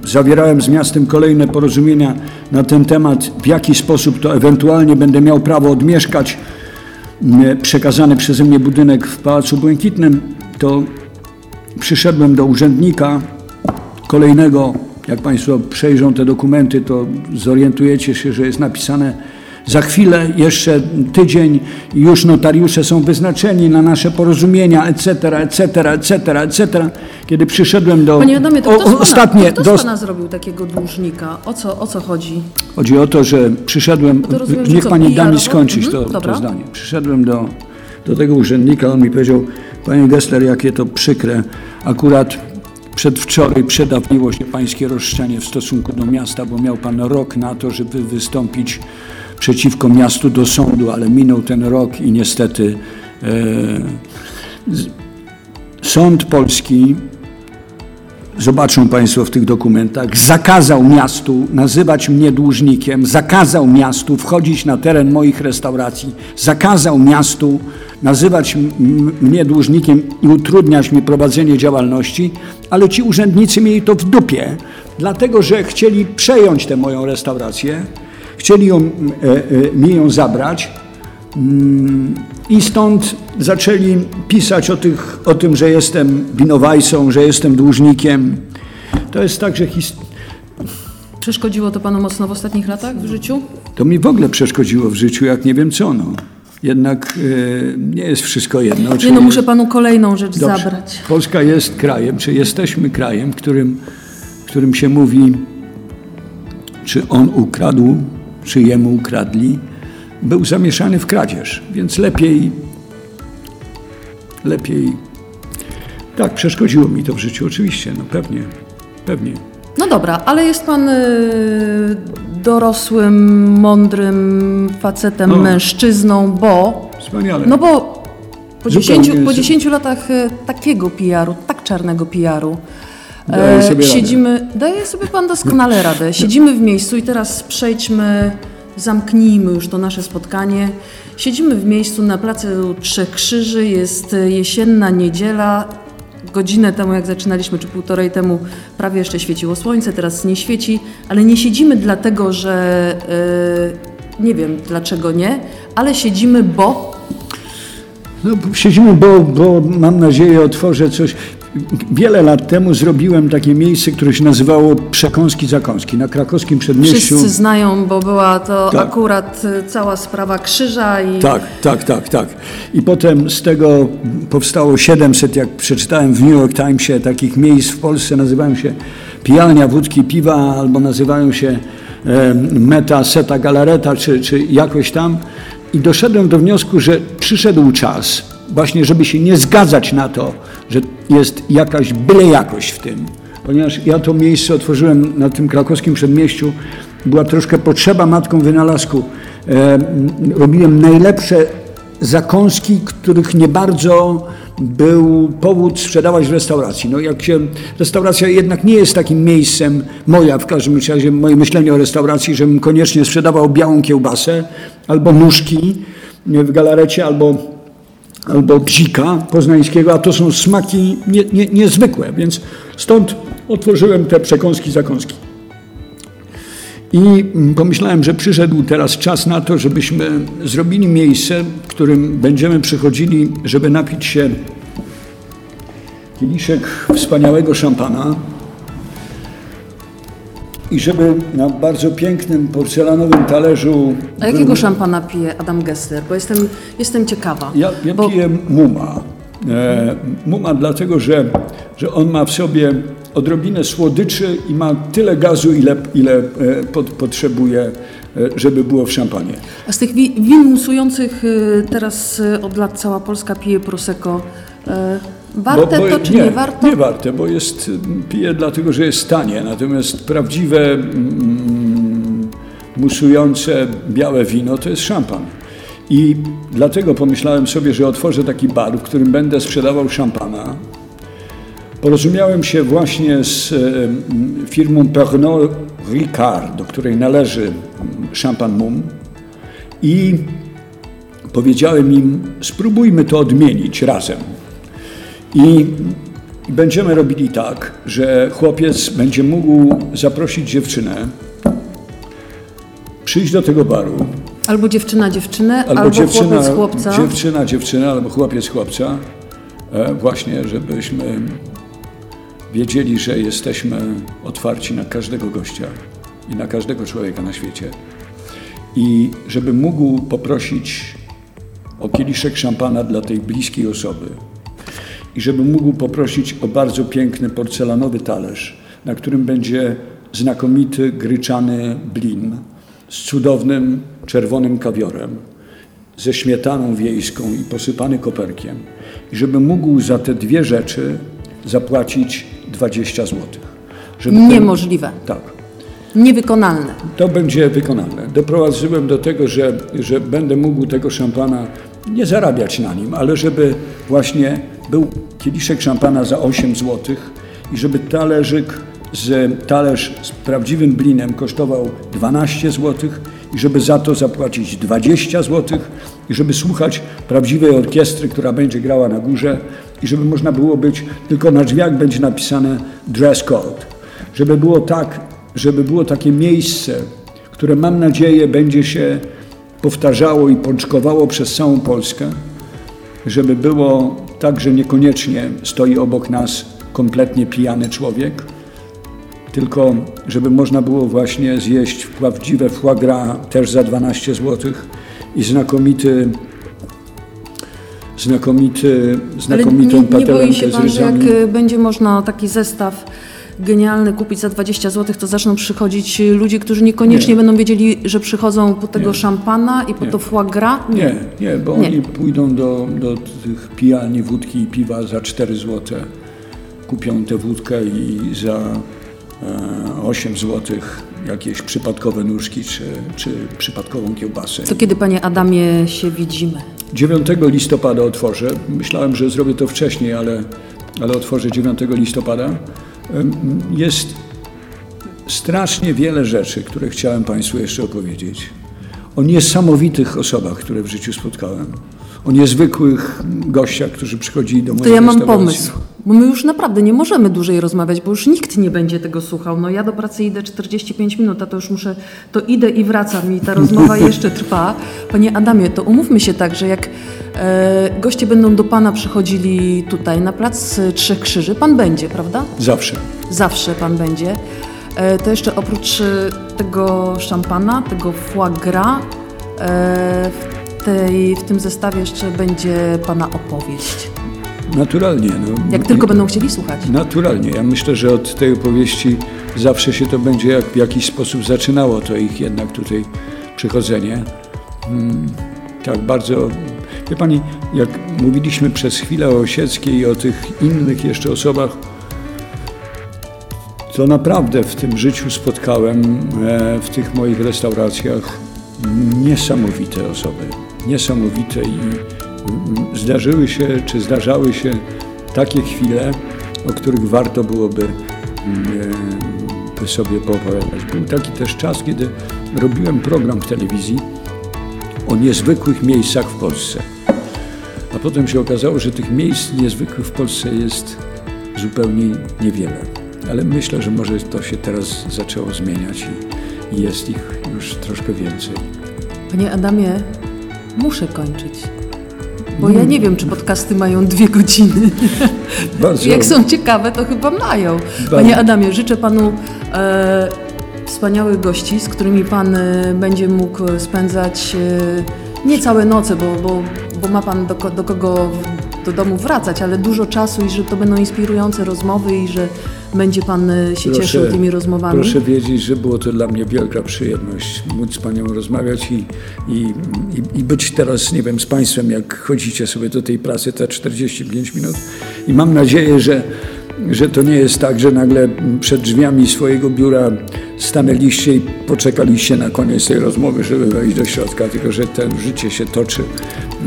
zawierałem z miastem kolejne porozumienia na ten temat, w jaki sposób to ewentualnie będę miał prawo odmieszkać, przekazany przeze mnie budynek w Pałacu Błękitnym, to przyszedłem do urzędnika kolejnego. Jak Państwo przejrzą te dokumenty, to zorientujecie się, że jest napisane Za chwilę, jeszcze tydzień, już notariusze są wyznaczeni na nasze porozumienia, etc., etc., etc., etc. Kiedy przyszedłem do... Panie Adamie, to o- kto, z pana, ostatnie, to kto do, z Pana zrobił takiego dłużnika? O co, o co chodzi? Chodzi o to, że przyszedłem, to rozumiem, niech co, pani da mi skończyć Mhm, to, to zdanie. Przyszedłem do, do tego urzędnika, on mi powiedział, panie Gessler, jakie to przykre, akurat przedwczoraj przedawniło się pańskie roszczenie w stosunku do miasta, bo miał pan rok na to, żeby wystąpić przeciwko miastu do sądu, ale minął ten rok i niestety e, sąd polski zobaczą Państwo w tych dokumentach, zakazał miastu nazywać mnie dłużnikiem, zakazał miastu wchodzić na teren moich restauracji, zakazał miastu nazywać mnie dłużnikiem i utrudniać mi prowadzenie działalności, ale ci urzędnicy mieli to w dupie, dlatego że chcieli przejąć tę moją restaurację, chcieli ją, e, e, mi ją zabrać, i stąd zaczęli pisać o, tych, o tym, że jestem winowajcą, że jestem dłużnikiem. To jest tak, że his... Przeszkodziło to Panu mocno w ostatnich latach w życiu? to mi w ogóle przeszkodziło w życiu, jak nie wiem co. No. Jednak e, nie jest wszystko jedno. Nie czy no, muszę Panu kolejną rzecz Dobrze. zabrać. Polska jest krajem, czy jesteśmy krajem, w którym, w którym się mówi, czy on ukradł, czy jemu ukradli, był zamieszany w kradzież, więc lepiej, lepiej. Tak, przeszkodziło mi to w życiu, oczywiście, no pewnie, pewnie. No dobra, ale jest Pan y, dorosłym, mądrym facetem, No. mężczyzną, bo... Wspaniale. No bo po Zupełnie 10, po z- 10 latach e, takiego PR-u, tak czarnego PR-u, E, sobie radę. siedzimy, daje sobie pan doskonale radę. Siedzimy w miejscu i teraz przejdźmy, zamknijmy już to nasze spotkanie. Siedzimy w miejscu na placu Trzech Krzyży, jest e, jesienna niedziela. Godzinę temu, jak zaczynaliśmy, czy półtorej temu, prawie jeszcze świeciło słońce, teraz nie świeci, ale nie siedzimy dlatego, że e, nie wiem dlaczego nie, ale siedzimy, bo No, siedzimy, bo, bo mam nadzieję otworzę coś. Wiele lat temu zrobiłem takie miejsce, które się nazywało Przekąski Zakąski na krakowskim przedmieściu. Wszyscy znają, bo była to Tak. akurat y, cała sprawa krzyża i Tak, tak, tak, tak. I potem z tego powstało 700, jak przeczytałem w New York Timesie, takich miejsc w Polsce, nazywają się pijalnia wódki piwa, albo nazywają się e, meta, seta, galareta, czy, czy jakoś tam. I doszedłem do wniosku, że przyszedł czas właśnie, żeby się nie zgadzać na to, że jest jakaś byle jakość w tym. Ponieważ ja to miejsce otworzyłem na tym krakowskim przedmieściu, była troszkę potrzeba matką wynalazku. E, robiłem najlepsze zakąski, których nie bardzo był powód sprzedawać w restauracji. No jak się, restauracja jednak nie jest takim miejscem, moja w każdym razie, moje myślenie o restauracji, żebym koniecznie sprzedawał białą kiełbasę albo nóżki w galarecie, albo, albo bzika poznańskiego, a to są smaki nie, nie, niezwykłe, więc stąd otworzyłem te przekąski, zakąski. I mm, pomyślałem, że przyszedł teraz czas na to, żebyśmy zrobili miejsce, w którym będziemy przychodzili, żeby napić się kieliszek wspaniałego szampana i żeby na bardzo pięknym porcelanowym talerzu. A jakiego szampana pije Adam Gessler? Bo jestem, jestem ciekawa. Ja, ja bo piję muma. E, muma dlatego, że, że on ma w sobie odrobinę słodyczy i ma tyle gazu, ile, ile e, pot, potrzebuje, e, żeby było w szampanie. A z tych wi- win musujących y, teraz od lat cała Polska pije Prosecco. Y, Warte to czy nie, warto? Nie warte, bo jest, mm, piję dlatego, że jest tanie. Natomiast prawdziwe mm, musujące białe wino to jest szampan. I dlatego pomyślałem sobie, że otworzę taki bar, w którym będę sprzedawał szampana. Porozumiałem się właśnie z e, m, firmą Pernod Ricard, do której należy mm, szampan Mum i powiedziałem im, spróbujmy to odmienić razem. I będziemy robili tak, że chłopiec będzie mógł zaprosić dziewczynę, przyjść do tego baru, Albo dziewczyna dziewczynę, albo, albo, dziewczyna, chłopiec chłopca. dziewczyna dziewczyna, albo chłopiec chłopca, e, właśnie, żebyśmy wiedzieli, że jesteśmy otwarci na każdego gościa i na każdego człowieka na świecie. i żeby mógł poprosić o kieliszek szampana dla tej bliskiej osoby i żeby mógł poprosić o bardzo piękny porcelanowy talerz, na którym będzie znakomity gryczany blin z cudownym czerwonym kawiorem, ze śmietaną wiejską i posypany koperkiem. I żeby mógł za te dwie rzeczy zapłacić 20 zł. Żeby ten- Niemożliwe. tak. Niewykonalne. To będzie wykonalne. Doprowadziłem do tego, że, że będę mógł tego szampana nie zarabiać na nim, ale żeby właśnie był kieliszek szampana za 8 zł i żeby talerzyk z, talerz z prawdziwym blinem kosztował 12 zł i żeby za to zapłacić 20 zł i żeby słuchać prawdziwej orkiestry, która będzie grała na górze i żeby można było być, tylko na drzwiach będzie napisane dress code. Żeby było tak, żeby było takie miejsce, które mam nadzieję będzie się powtarzało i pączkowało przez całą Polskę, żeby było tak, że niekoniecznie stoi obok nas kompletnie pijany człowiek, tylko żeby można było właśnie zjeść prawdziwe foie gras też za 12 zł i znakomity znakomity, Ale znakomitą nie, nie boi się z pan, że ryżami. jak y, będzie można taki zestaw genialny kupić za 20 zł, to zaczną przychodzić ludzie, którzy niekoniecznie Nie. będą wiedzieli, że przychodzą po tego Nie. szampana i po Nie. to foie gras? Nie, nie, bo Nie. oni pójdą do, do tych pijalni wódki i piwa za 4 zł. Kupią tę wódkę i za e, 8 zł jakieś przypadkowe nóżki czy, czy przypadkową kiełbasę. To kiedy, panie Adamie, się widzimy? 9 listopada otworzę. Myślałem, że zrobię to wcześniej, ale, ale otworzę 9 listopada. Jest strasznie wiele rzeczy, które chciałem Państwu jeszcze opowiedzieć. O niesamowitych osobach, które w życiu spotkałem. O niezwykłych gościach, którzy przychodzili do mojej To ja mam pomysł, bo my już naprawdę nie możemy dłużej rozmawiać, bo już nikt nie będzie tego słuchał. No ja do pracy idę 45 minut, a to już muszę, to idę i wracam i ta rozmowa jeszcze trwa. Panie Adamie, to umówmy się tak, że jak goście będą do Pana przychodzili tutaj na plac Trzech Krzyży, Pan będzie, prawda? Zawsze. Zawsze Pan będzie. E, to jeszcze oprócz e, tego szampana, tego foie gras, e, w, tej, w tym zestawie jeszcze będzie Pana opowieść. Naturalnie. No. Jak tylko będą chcieli słuchać. Naturalnie. Ja myślę, że od tej opowieści zawsze się to będzie jak w jakiś sposób zaczynało, to ich jednak tutaj przychodzenie. Mm, tak bardzo. Wie Pani, jak mówiliśmy przez chwilę o Osieckiej i o tych innych jeszcze osobach, to naprawdę w tym życiu spotkałem e, w tych moich restauracjach niesamowite osoby. Niesamowite i mm, zdarzyły się, czy zdarzały się takie chwile, o których warto byłoby mm, e, by sobie poopowiadać. Był taki też czas, kiedy robiłem program w telewizji o niezwykłych miejscach w Polsce. Potem się okazało, że tych miejsc niezwykłych w Polsce jest zupełnie niewiele. Ale myślę, że może to się teraz zaczęło zmieniać i, i jest ich już troszkę więcej. Panie Adamie, muszę kończyć. Bo ja nie wiem, czy podcasty mają dwie godziny. Bardzo, Jak są ciekawe, to chyba mają. Panie Adamie, życzę Panu e, wspaniałych gości, z którymi Pan e, będzie mógł spędzać e, nie całe noce, bo, bo, bo ma Pan do, do kogo do domu wracać, ale dużo czasu i że to będą inspirujące rozmowy i że będzie Pan e, się Proszę- cieszył tymi rozmowami. Proszę wiedzieć, że było to dla mnie wielka przyjemność móc z Panią rozmawiać i, i, i, i być teraz, nie wiem, z Państwem, jak chodzicie sobie do tej pracy te 45 minut. I mam nadzieję, że, że to nie jest tak, że nagle przed drzwiami swojego biura stanęliście i poczekaliście na koniec tej rozmowy, żeby wejść do środka, tylko że to życie się toczy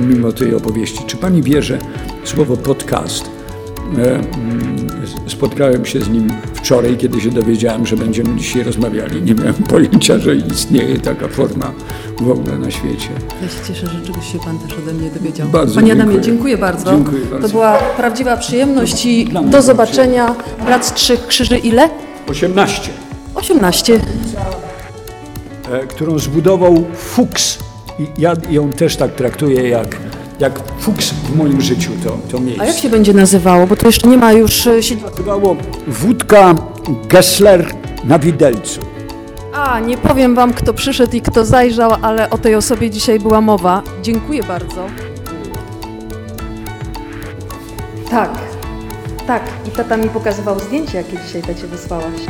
mimo tej opowieści. Czy Pani wie, że słowo podcast E, Spotkałem się z nim wczoraj, kiedy się dowiedziałem, że będziemy dzisiaj rozmawiali. Nie miałem pojęcia, że istnieje taka forma w ogóle na świecie. Ja się cieszę, że czegoś się Pan też ode mnie dowiedział. Bardzo Panie dziękuję. Adamie, dziękuję bardzo. Dziękuję bardzo. To była prawdziwa przyjemność i do zobaczenia. Plac Trzech Krzyży ile? 18, 18. e, którą zbudował Fuchs. I ja ją też tak traktuję jak, jak Fuchs w moim życiu, to, to miejsce. A jak się będzie nazywało? Bo to jeszcze nie ma już e, nazywało Wódka Gessler na Widelcu. A, nie powiem Wam, kto przyszedł i kto zajrzał, ale o tej osobie dzisiaj była mowa. Dziękuję bardzo. Tak, tak. I tata mi pokazywał zdjęcie, jakie dzisiaj tacie wysłałaś.